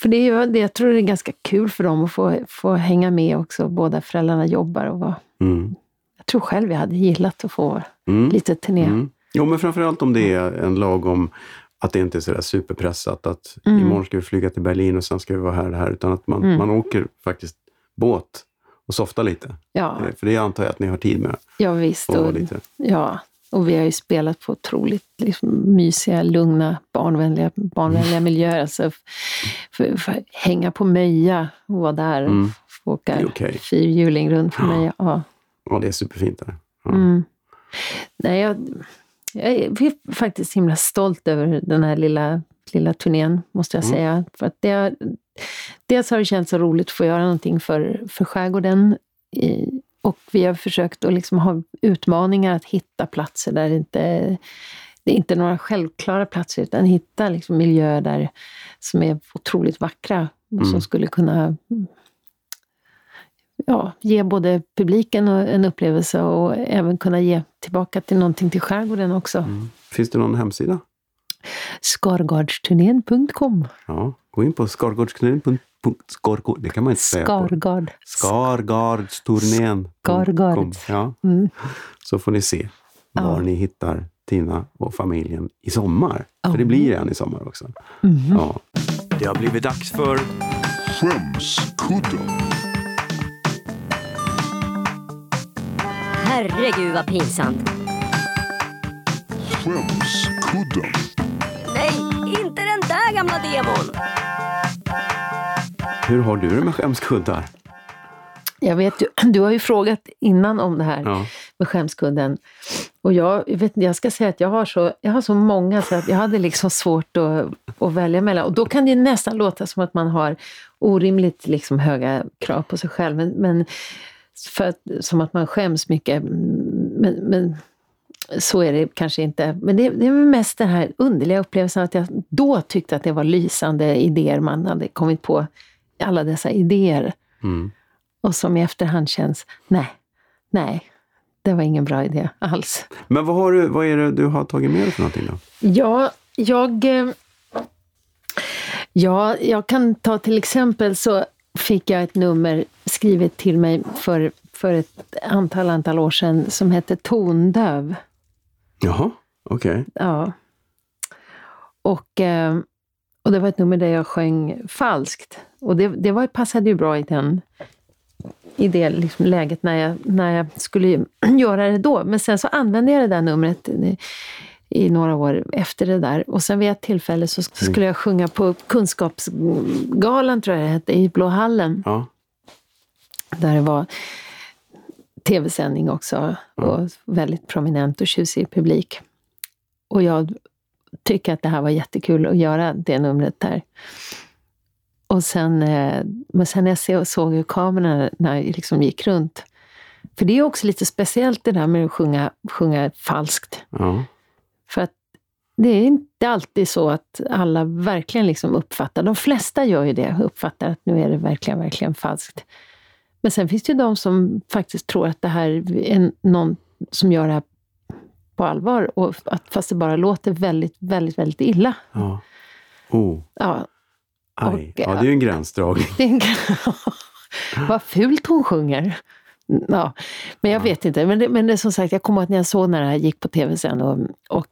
för det är ju, det, jag tror det är ganska kul för dem att få, få hänga med också. Båda föräldrarna jobbar och vara, Mm. jag tror själv jag hade gillat att få Mm. lite turné. Mm. Jo, men framförallt om det är en lagom, att det inte är sådär superpressat att Mm. imorgon ska vi flyga till Berlin och sen ska vi vara här och här, utan att man, Mm. man åker faktiskt båt och softar lite. Ja, Eh, För det antar jag att ni har tid med. ja visst. Och Och, lite. Ja, och vi har ju spelat på otroligt liksom, mysiga, lugna, barnvänliga, barnvänliga miljöer. Alltså, för, för, hänga på Möja och vara där och Mm. få åka okej. fyrhjuling runt på Ja. Möja. Ja. Ja, det är superfint där. Ja. Mm. Nej, jag, jag är faktiskt himla stolt över den här lilla, lilla turnén, måste jag Mm. säga. För att det, har- dels har det känts så roligt att få göra någonting för, för skärgården. I, och vi har försökt att liksom ha utmaningar att hitta platser där det inte det är inte några självklara platser, utan hitta liksom miljöer där, som är otroligt vackra och Mm. som skulle kunna ja, ge både publiken och- en upplevelse och även kunna ge tillbaka till någonting till skärgården också. Mm. Finns det någon hemsida? Skargardsturnén.com Ja, gå in på skargårdsturnén. Skargård, det kan man inte säga. Skargard. Skargardsturnén. Skargard. Ja, Mm. så får ni se. var Ja. ni hittar Tina och familjen i sommar. Ja. För det blir en i sommar också. Mhm. Ja. Det har blivit dags för Skämskudden. Herregud vad pinsamt. Skämskudden. Nej, inte den där gamla demon. Hur har du det med skämskuddar? Jag vet ju, du har ju frågat innan om det här Ja. med skämskudden. Och jag, jag, vet, jag ska säga att jag har så, jag har så många så att jag hade liksom svårt att, att välja mellan. Och då kan det nästan låta som att man har orimligt liksom höga krav på sig själv. Men, men för att, som att man skäms mycket. Men, men så är det kanske inte. Men det, det är mest den här underliga upplevelsen att jag då tyckte att det var lysande idéer man hade kommit på. Alla dessa idéer. Mm. Och som i efterhand känns, nej, nej, det var ingen bra idé alls. Men vad, har du, vad är det du har tagit med dig för någonting då? Ja, jag... eh, Ja, jag kan ta till exempel så fick jag ett nummer skrivet till mig för, för ett antal, antal år sedan som hette Tondöv. Jaha, okej. Ja. Och, eh, och det var ett nummer där jag sjöng falskt. Och det, det var, passade ju bra i, den, i det liksom läget när jag, när jag skulle göra det då. Men sen så använde jag det där numret i, några år efter det där. Och sen vid ett tillfälle så skulle jag sjunga på Kunskapsgalan, tror jag det hette, i Blå hallen. Ja. Där det var tv-sändning också och väldigt prominent och tjusig publik. Och jag tycker att det här var jättekul att göra det numret där. Och sen, eh, men sen när jag såg hur kamerorna liksom gick runt. För det är också lite speciellt det där med att sjunga, sjunga falskt. ja. För att det är inte alltid så att alla verkligen liksom uppfattar, de flesta gör ju det, uppfattar att nu är det verkligen, verkligen falskt. Men sen finns det ju de som faktiskt tror att det här är någon som gör det här på allvar, och att, fast det bara låter väldigt, väldigt, väldigt illa. ja. Oh, Ja, aj. Och, ja, det är ju en gränsdragning. det är en... Vad fult hon sjunger. Ja, men jag vet inte. Men det, men det som sagt, jag kommer ihåg att när jag såg när det här gick på tv sen och, och,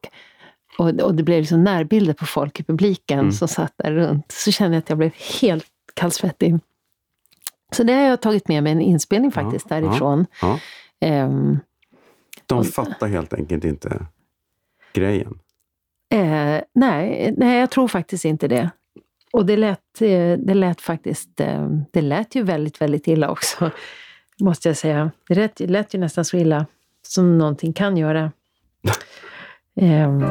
och, och det blev liksom närbilder på folk i publiken Mm. som satt där runt, så kände jag att jag blev helt kallsvettig. Så det har jag tagit med mig en inspelning Ja, faktiskt ja. därifrån. Ja. Ehm, De fattar helt enkelt inte grejen. Eh, nej, nej, jag tror faktiskt inte det. Och det lät, eh, det lät faktiskt, eh, det lät ju väldigt, väldigt illa också, måste jag säga. Det lät, det lät ju nästan så illa som någonting kan göra. Ehm,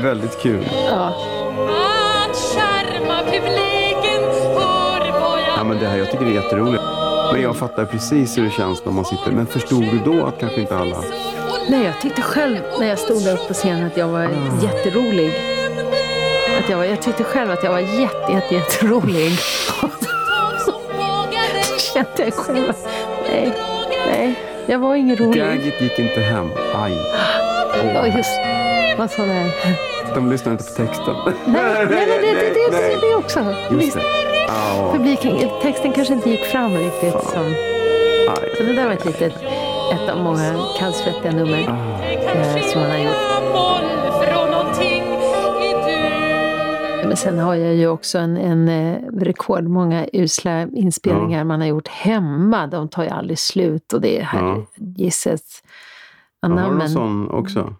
ju väldigt kul. ja, Ja, men det här, jag tycker det är jätteroligt. Men jag fattar precis hur det känns när man sitter. Men förstod du då att kanske inte alla... nej, jag tyckte själv när jag stod där uppe på scenen att jag var jätterolig. Att jag, var, jag tyckte själv att jag var jätte, jätte, jätterolig. Kände jag själv att nej, nej, jag var ingen rolig. Gaget gick inte hem. Aj. Ja, Åh, just vad sa du? De lyssnar inte på texten. Nej, nej, men det, det, det, det, det också. Just det. Ja, Publiken, texten kanske inte gick fram riktigt. Som, aj. så det där var ett litet, ett av många kallsvettiga nummer eh, som man har gjort. Men sen har jag ju också en, en eh, rekordmånga usla inspelningar man har gjort hemma. De tar ju aldrig slut och det är här gisses Ja, har du någon anammen. sån också?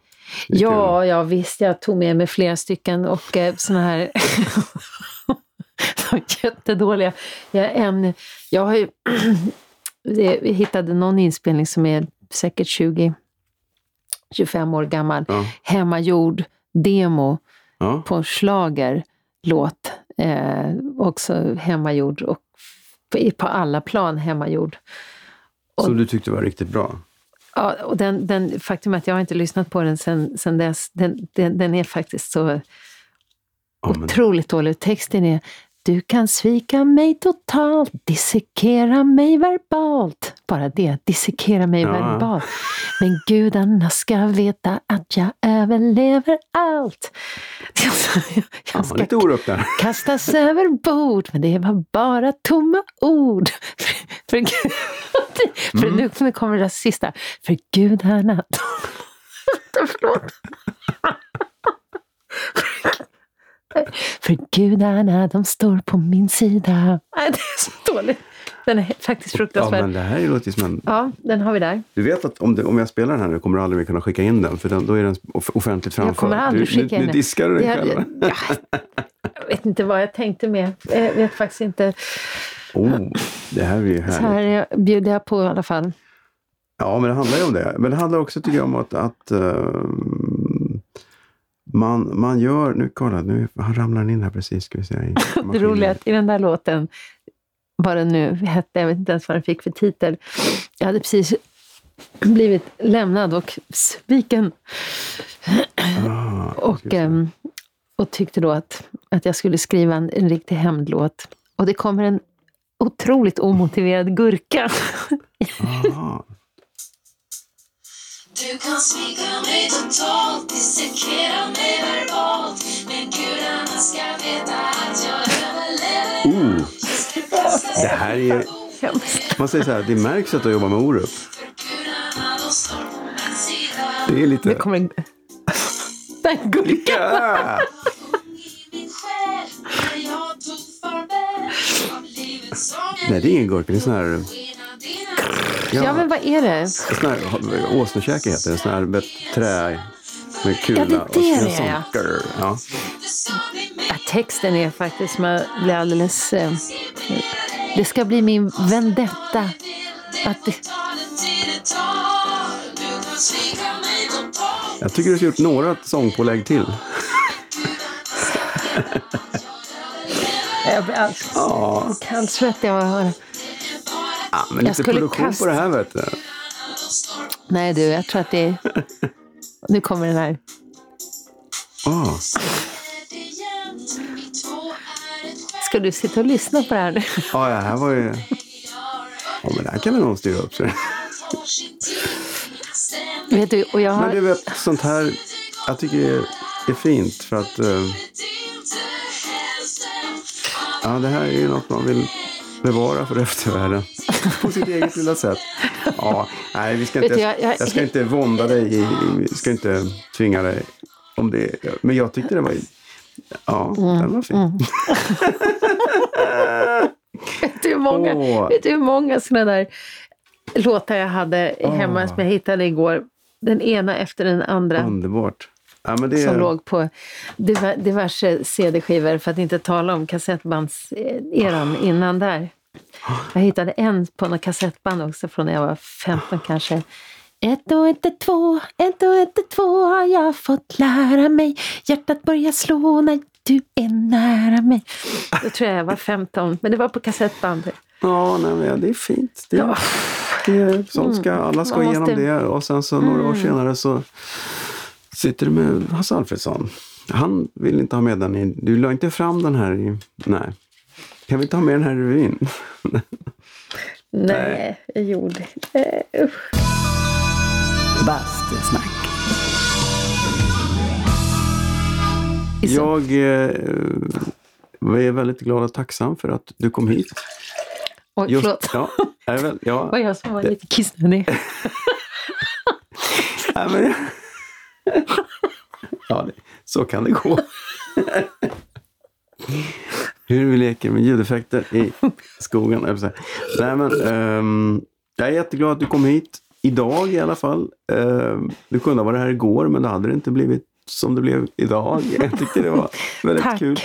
Ja, ja visst. Jag tog med mig flera stycken och eh, såna här jättedåliga. Jag, en, jag har ju jag hittade någon inspelning som är säkert 20 25 år gammal. Ja. Hemmagjord demo Ja. på en schlagerlåt. Eh, också hemmagjord och på, på alla plan hemmagjord. Som du tyckte var riktigt bra? Ja, och den, den, faktum att jag har inte lyssnat på den sen, sen dess, den, den, den är faktiskt så Ja, men- otroligt dålig. Texten är Du kan svika mig totalt, dissekera mig verbalt. Bara det, dissekera mig Ja. verbalt. Men gudarna ska veta att jag överlever allt. Jag Ja, ska där. kastas över bord, men det var bara tomma ord. För, för, för Mm. nu kommer det sista. För gudarna... Förlåt. För gudarna, de står på min sida. Nej, det är så dåligt. Den är faktiskt Ja, fruktansvärd. men det här låter ju som en... Ja, den har vi där. Du vet att om, det, om jag spelar den här nu kommer du aldrig mer kunna skicka in den, för den, då är den off- offentligt framför. Jag kommer aldrig du, skicka nu, in nu den. diskar du dig Det- själv. ja, jag vet inte vad jag tänkte med. Jag vet faktiskt inte. Oh, det här blir ju Så härligt. här bjuder jag på i alla fall. Ja, men det handlar ju om det. Men det handlar också, tycker jag, om att, att ehm, man, man gör... Nu, kolla, nu han ramlar in här precis. Ska vi i Det roliga i den där låten, vad den nu hette, jag vet inte ens vad den fick för titel. Jag hade precis blivit lämnad och sviken. Ah, Och, ehm, och tyckte då att, att jag skulle skriva en, en riktig hämndlåt. Och det kommer en otroligt omotiverad gurka. Aha. Du kan svika mig totalt, dissekera mig verbalt Men gudarna ska veta att jag överlever Oh, det här är... Man säger så här, det märks att du jobbar med Orup. Det är Det lite... kommer en... Den gurkan! Sånger Nej, det är ingen gurka. Det är sån här... Dina Ja, men vad är det? En sån här åsnekäke heter det. En sån här med trä med kula. Ja, det är och det en det är, ja. grr. ja. Ja, texten är faktiskt, man blir alldeles... Eh, det ska bli min vendetta. Att det, Jag tycker du har gjort några sångpålägg till. jag blir alldeles Ja, kallsvettig av att höra. Ja men Jag lite skulle produktion kasta- på det här vet du. Nej du, jag tror att det är... Nu kommer den här. Ah, Ska du sitta och lyssna på det här nu? ja, det här var ju... Ja, men det här kan vi nog styra upp. Så. Vet du, och jag Men du har... vet, sånt här jag tycker det är, är fint för att eh, ja, det här är ju något man vill bevara för eftervärlden. På sitt eget lilla sätt. Ja, nej, vi ska inte, jag, jag- jag- ska inte vånda dig. Vi ska inte tvinga dig om det. Men jag tyckte det var... Ja, Mm, den var fin. Vet du hur många, Åh. vet du hur många såna där låtar jag hade hemma Åh. som jag hittade igår? Den ena efter den andra. Underbart. Ja, det, som låg på diver- diverse CD-skivor, för att inte tala om kassettbandseran innan där. Jag hittade en på något kassettband också från när jag var 15 kanske. Ett och är två, ett och är två har jag fått lära mig. Hjärtat börjar slå när du är nära mig. Då tror jag jag var 15, men det var på kassettband. Ja, nej, det är fint. Det, Ja. det sånt ska, alla ska Man igenom måste- det och sen så några år senare så sitter du med Hasse Alfredson. Han vill inte ha med den i... Du la inte fram den här i... Nej. Kan vi inte ha med den här i revyn? Nej, jag gjorde eh, usch. Bastusnack. Jag eh, är väldigt glad och tacksam för att du kom hit. Oj, Just, förlåt. ja, är väl, Det var ja, jag som var lite kissnödig. nej, men, ja, det, så kan det gå. Hur vi leker med ljudeffekter i skogen. eller. Nej, men, ehm, jag är jätteglad att du kom hit. Idag i alla fall. Ehm, du kunde ha varit här igår men det hade det inte blivit som det blev idag. Jag tyckte det var väldigt Tack. kul.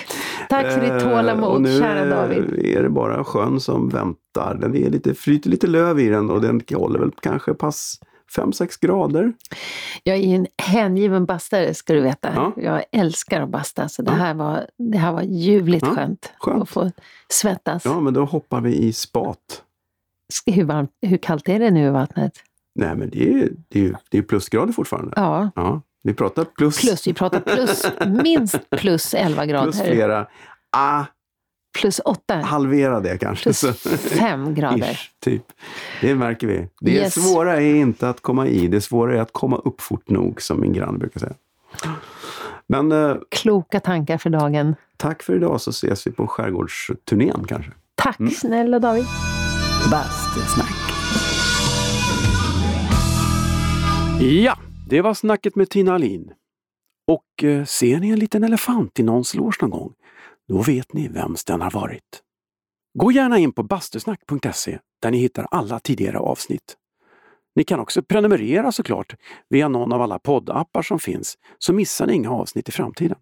Tack för ditt Eh, och tålamod, nu kära är- David. är det bara sjön som väntar. Den är lite, flyter lite löv i den och den håller väl kanske pass 5-6 grader. Jag är ju en hängiven bastare ska du veta. Ja. Jag älskar att basta, så det, Ja. här var, det här var ljuvligt Ja, skönt, skönt. att få svettas. Ja, men då hoppar vi i spat. Hur, varmt, hur kallt är det nu i vattnet? Nej, men det är, det är, det är plusgrader fortfarande. Ja, Ja, Vi pratar plus, Plus, vi pratar plus, minst plus 11 grader. plus flera. Ah, Plus 8, halvera det kanske. plus 5 grader. Ish, typ. Det märker vi. Det Yes. svåra är inte att komma i, det svåra är att komma upp fort nog, som min granne brukar säga. Men eh, Kloka tankar för dagen. tack för idag, så ses vi på skärgårdsturnén kanske. Tack Mm. snälla David. Bastusnack. Ja, det var snacket med Tina Alin. Och eh, ser ni en liten elefant i någons loge någon gång, då vet ni vems den har varit. Gå gärna in på bastusnack.se där ni hittar alla tidigare avsnitt. Ni kan också prenumerera såklart via någon av alla poddappar som finns, så missar ni inga avsnitt i framtiden.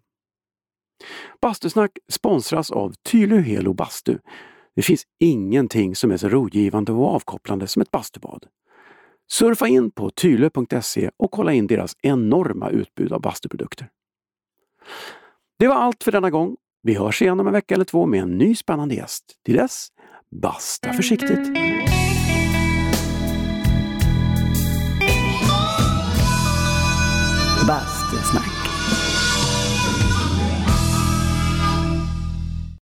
Bastusnack sponsras av Tylö Helo Bastu. Det finns ingenting som är så rogivande och avkopplande som ett bastubad. Surfa in på tylö.se och kolla in deras enorma utbud av bastuprodukter. Det var allt för denna gång. Vi hörs igen om en vecka eller två med en ny spännande gäst. Till dess, basta försiktigt! Bastusnack.